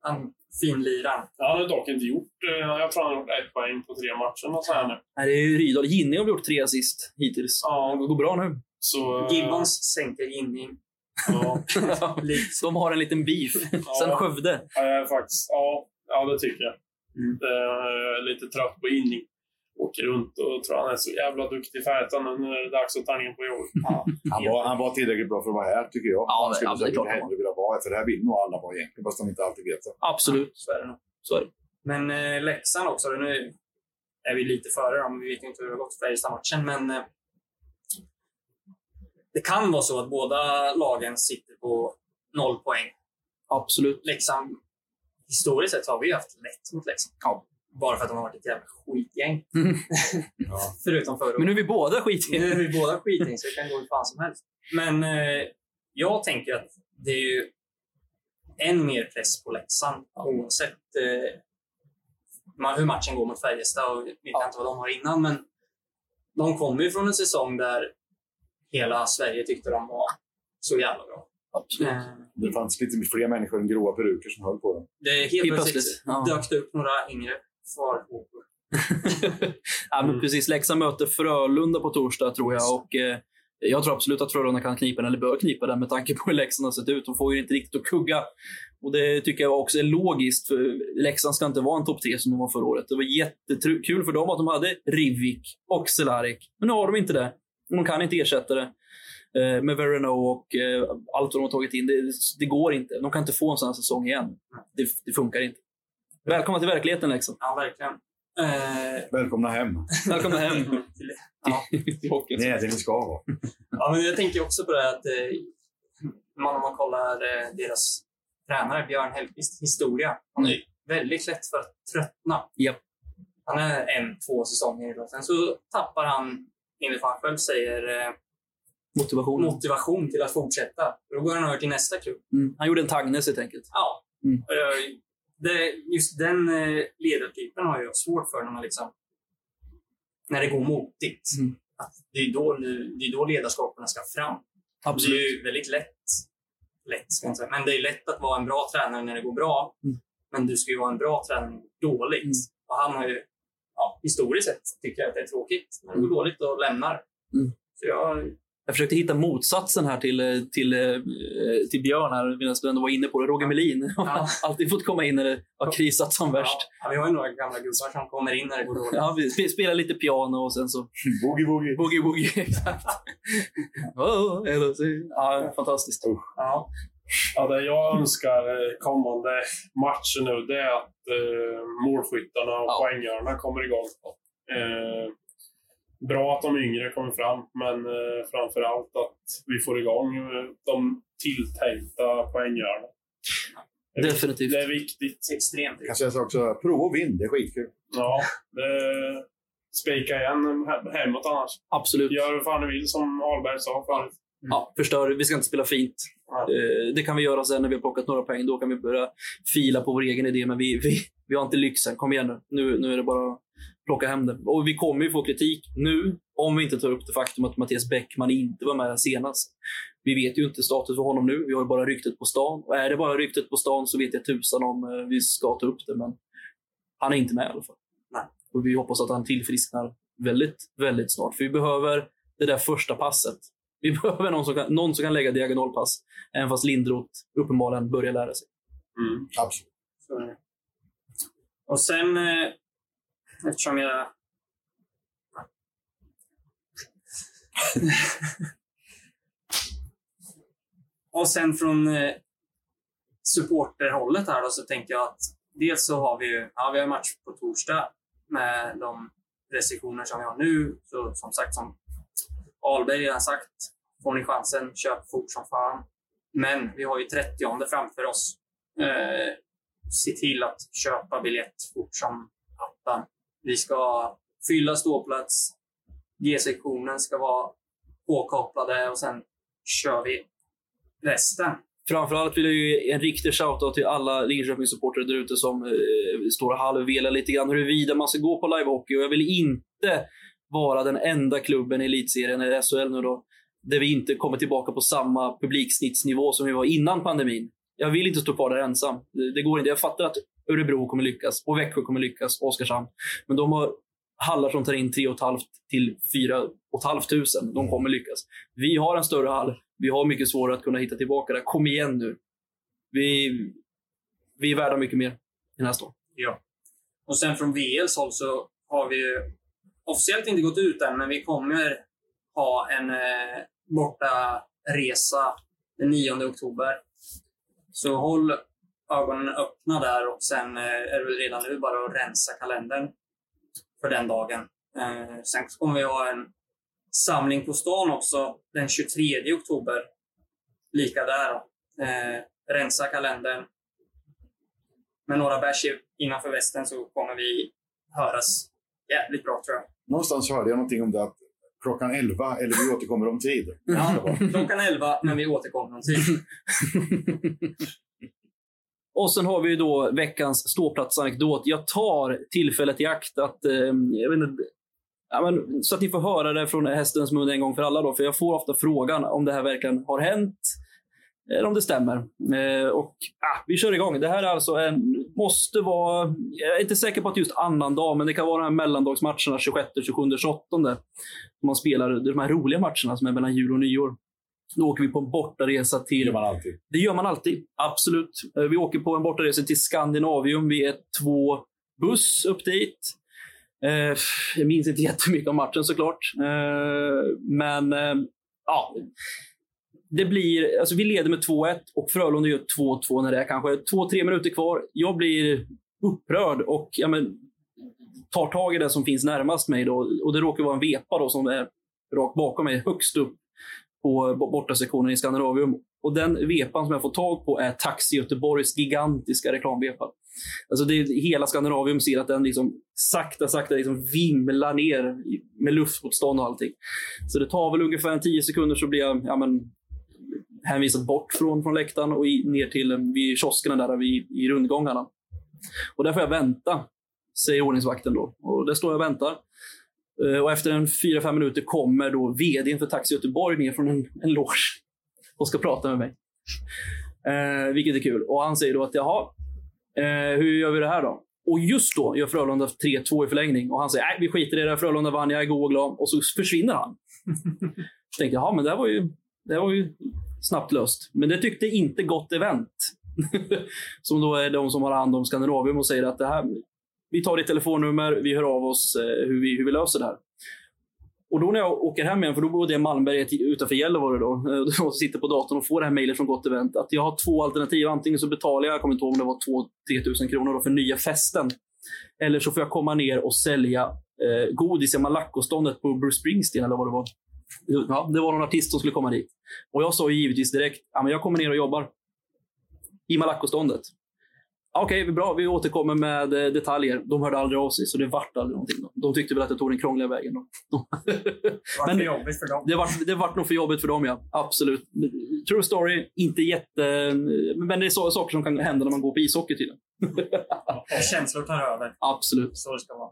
han finliraren. Jag har dock inte gjort... eh, Jag tror han har gjort ett poäng på tre matcher och så här nu. Nej, det är ju Rydahl. Ginning har gjort tre assist hittills. Ja, Det går bra nu. så... eh, Gibbons sänker Ginning. Ja, de har en liten beef. Sen Ja. Skövde. ja, jag faktiskt... Ja, ja, det tycker jag. Mm. Det är lite trött på inning. Åker runt och tror han är så jävla duktig i Färjestad nu. Är det dags att ta ner på jobb. Han var, han var tillräckligt bra för att vara här, tycker jag. Ja, han skulle ja, säkert hellre vilja vara här, för det här vill nog alla vara egentligen, fast de inte alltid vet det. Absolut. Så är det nog. Så är det. Men eh, Leksand också. Nu är vi lite före dem. Vi vet inte hur det har gått för Färjestad-matchen, men eh, det kan vara så att båda lagen sitter på noll poäng. Absolut. Leksand, historiskt sett har vi ju haft lätt mot Leksand. Ja. Bara för att de har varit ett jävla skitgäng. Ja. Förutom förra Men nu året. är vi båda Nu skitiga. är vi båda skitgäng, så det kan gå hur fan som helst. Men eh, jag tänker att det är ju än mer press på Leksand oavsett eh, hur matchen går mot Färjestad. Och vet jag inte vad de har innan, men de kommer ju från en säsong där hela Sverige tyckte de var så jävla bra. Absolut. Eh, Det fanns lite mer människor än gråa peruker som höll på den. det är helt Helt plötsligt ja. dök det upp några yngre farhågor. ja, men Mm. precis. Leksand möter Frölunda på torsdag, tror jag. Och, eh, jag tror absolut att Frölunda kan knipa den, eller bör knipa den, med tanke på hur Leksand har sett ut. De får ju inte riktigt att kugga. Och det tycker jag också är logiskt, för Leksand ska inte vara en topp tre som de var förra året. Det var jättekul för dem att de hade Rivik och Cehlarik. Men nu har de inte det. De kan inte ersätta det. Eh, med Verano och eh, allt vad de har tagit in. Det, det går inte. De kan inte få en sån här säsong igen. Det, det funkar inte. Välkomna till verkligheten, Leksand. Ja, verkligen. Eh, Välkomna hem. Välkomna hem till. Ja. Det är det ni ska vara. Ja, men jag tänker också på det att eh, man, om man kollar eh, deras tränare Björn Hellkvists historia. Han är väldigt lätt för att tröttna. Japp. Han är en, två säsonger och sen så tappar han, enligt vad han själv säger, eh, Motivationen. motivation till att fortsätta. Då går han över till nästa klubb. Mm. Han gjorde en Tagnes helt enkelt. Ja. Mm. Eh, Det, just den eh, ledartypen har jag svårt för när man liksom... När det går motigt. Mm. Att det, är då, det är då ledarskapen ska fram. Absolut. Det är ju väldigt lätt. Lätt ska inte säga. Men det är lätt att vara en bra tränare när det går bra. Mm. Men du ska ju vara en bra tränare när det går dåligt. Mm. Och han har ju, ja, historiskt sett, tycker jag att det är tråkigt när det går dåligt och lämnar. Mm. Så jag, Jag försökte hitta motsatsen här till, eh, till, eh, till Björn här, medan du ändå var inne på det. Roger Melin har Ja. alltid fått komma in när det har krisat som värst. ja, vi har ju några gamla gubbar som kommer in när det går dåligt. Ja, vi sp- spelar lite piano och sen så Boogie woogie. boogie woogie. Exakt. Oh, eller så- ja, fantastiskt. Ja. Ja, det jag önskar eh, kommande matcher nu, det är att eh, målskyttarna och Ja. poänggörarna kommer igång. Eh, bra att de yngre kommer fram, men eh, framför allt att vi får igång eh, de tilltänkta poänggörarna. Det är- Definitivt. Det är viktigt. Extremt. Jag kan säga så också, prova och vinn. Det är skitkul. Ja, det, spika igen he- hemåt annars. Absolut. Gör vad fan du vill, som Ahlberg sa förut. Ja, förstör. Vi ska inte spela fint. Eh, Det kan vi göra sen när vi har plockat några poäng. Då kan vi börja fila på vår egen idé. Men vi, vi, vi har inte lyxen. Kom igen nu. nu. Nu är det bara att plocka hem det. Och vi kommer ju få kritik nu om vi inte tar upp det faktum att Mattias Bäckman inte var med senast. Vi vet ju inte status för honom nu. Vi har ju bara ryktet på stan. Och är det bara ryktet på stan så vet jag tusan om eh, vi ska ta upp det. Men han är inte med i alla fall. Nej. Och vi hoppas att han tillfrisknar väldigt, väldigt snart. För vi behöver det där första passet. Vi behöver någon som kan, någon som kan lägga diagonalpass. Även fast Lindroth uppenbarligen börjar lära sig. Mm. Absolut. Så. Och sen, eh, eftersom jag... och sen från eh, supporterhållet här då, så tänker jag att dels så har vi ju ja, vi har match på torsdag med de restriktioner som vi har nu. Så som sagt, som Ahlberg redan sagt, får ni chansen, köp fort som fan. Men vi har ju 30 framför oss. Eh, se till att köpa biljett fort som attan. Vi ska fylla ståplats. G-sektionen ska vara påkopplade och sen kör vi resten. Framförallt vill jag ju en riktig shoutout till alla Linköpingssupportrar där ute som eh, står och halvvelar lite grann huruvida man ska gå på livehockey. Och jag vill inte vara den enda klubben i elitserien, eller SHL nu då, där vi inte kommer tillbaka på samma publiksnittsnivå som vi var innan pandemin. Jag vill inte stå kvar där ensam. Det, det går inte. Jag fattar att Örebro kommer lyckas och Växjö kommer lyckas, och Oskarshamn. Men de har hallar som tar in 3 500 till 4 500. De kommer lyckas. Vi har en större hall. Vi har mycket svårare att kunna hitta tillbaka där. Kom igen nu. Vi, vi är värda mycket mer i nästa år. Ja. Och sen från VLs håll så har vi officiellt inte gått ut än, men vi kommer ha en eh, borta resa den 9 oktober. Så håll ögonen öppna där och sen eh, är det väl redan nu bara att rensa kalendern för den dagen. Eh, sen kommer vi ha en samling på stan också den 23 oktober. Lika där. Eh, rensa kalendern. Med några bärs innanför västen så kommer vi höras jävligt bra tror jag. Någonstans hörde jag någonting om det att klockan 11 eller vi återkommer om tid. Ja, klockan 11 men vi återkommer om tid. Och sen har vi då veckans ståplatsanekdot. Jag tar tillfället i akt att, eh, jag vet inte, ja, men, så att ni får höra det från hästens mun en gång för alla. Då, för jag får ofta frågan om det här verkligen har hänt eller om det stämmer. Eh, och ah, Vi kör igång. Det här är alltså en, måste vara, jag är inte säker på att just annan dag, men det kan vara de här mellandagsmatcherna 26, 27, 28. Man spelar de här roliga matcherna som är mellan jul och nyår. Då åker vi på en bortaresa till... Det gör man alltid. Det gör man alltid, absolut. Eh, vi åker på en bortaresa till Skandinavium. Vi är två buss upp dit. Eh, jag minns inte jättemycket om matchen såklart. Eh, men ja, det blir, alltså vi leder med 2-1 och Frölunda gör 2-2 när det är kanske 2-3 minuter kvar. Jag blir upprörd och ja, men, tar tag i det som finns närmast mig. Då. Och Det råkar vara en vepa då, som är rakt bakom mig, högst upp på bortasektionen i Skandinavium. Och den vepan som jag får tag på är Taxi Göteborgs gigantiska reklamvepa. Alltså det, hela Skandinavium ser att den liksom sakta, sakta liksom vimlar ner med luftmotstånd och allting. Så det tar väl ungefär 10 sekunder så blir jag ja, men, hänvisad bort från, från läktaren och i, ner till vid kioskerna där vid, i rundgångarna. Och där får jag vänta, säger ordningsvakten då. Och där står jag och väntar. Eh, och efter en 4-5 minuter kommer då vdn för Taxi Göteborg ner från en, en loge och ska prata med mig. Eh, vilket är kul. Och han säger då att jaha, eh, hur gör vi det här då? Och just då gör Frölunda 3-2 i förlängning och han säger nej, vi skiter i det. Frölunda vann, jag är god och glad. Och så försvinner han. så tänkte jag, jaha, men det var ju, det var ju snabbt löst. Men det tyckte inte Gott Event. som då är de som har hand om Skandinavium och säger att det här, vi tar ditt telefonnummer, vi hör av oss eh, hur, vi, hur vi löser det här. Och då när jag åker hem igen, för då bodde jag i Malmberget utanför Gällivare då, eh, och sitter på datorn och får det här mejlet från Gott Event, att jag har två alternativ. Antingen så betalar jag, jag kommer inte ihåg om det var 2-3 tusen kronor då, för nya festen. Eller så får jag komma ner och sälja eh, godis i Malackoståndet på Bruce Springsteen eller vad det var. Ja, det var någon artist som skulle komma dit. Och jag sa givetvis direkt, ja, men jag kommer ner och jobbar i Malackoståndet. Okej, okay, bra. Vi återkommer med eh, detaljer. De hörde aldrig av sig, så det vart aldrig någonting. De tyckte väl att jag tog den krångliga vägen. Då. det var för jobbigt för dem. Det vart, det vart nog för jobbigt för dem, ja. Absolut. True story. Inte jätte... Men det är så, saker som kan hända när man går på ishockey tydligen. Känslor tar över. Absolut. Så det ska vara.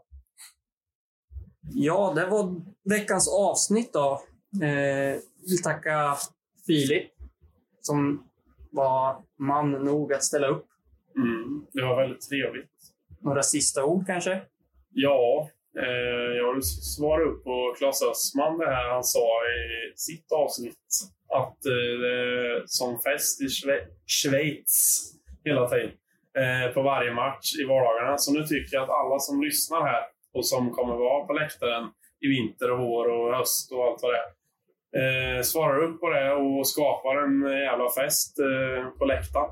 Ja, det var veckans avsnitt då. Eh, vill tacka Filip som var man nog att ställa upp Mm, det var väldigt trevligt. Några sista ord kanske? Ja, eh, jag svara upp på Klas Östman det här han sa i sitt avsnitt. Att eh, som fest i Schwe Schweiz hela tiden. Eh, på varje match i vardagarna. Så nu tycker jag att alla som lyssnar här och som kommer vara på läktaren i vinter och vår och höst och allt vad det är. Eh, svarar upp på det och skapar en jävla fest eh, på läktaren.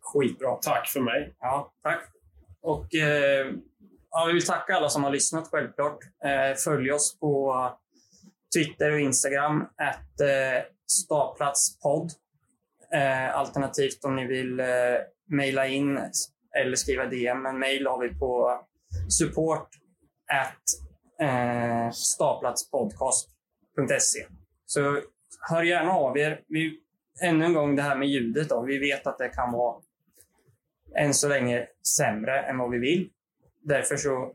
Skitbra. Tack för mig. Ja, tack. Och eh, ja, vi vill tacka alla som har lyssnat självklart. Eh, följ oss på Twitter och Instagram, att eh, staplatspodd. Eh, alternativt om ni vill eh, mejla in eller skriva DM. Men mejl har vi på support at eh, staplatspodcast.se. Så hör gärna av er. Vi, ännu en gång det här med ljudet. Då. Vi vet att det kan vara än så länge sämre än vad vi vill. Därför så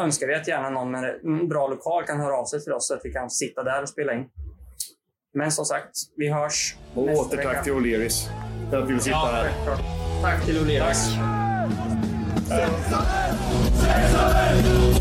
önskar vi att gärna någon med en bra lokal kan höra av sig till oss så att vi kan sitta där och spela in. Men som sagt, vi hörs Och nästa återtack vecka. till O'Learys för att vi vill sitta Ja, här. självklart. Tack till O'Learys. Vi slår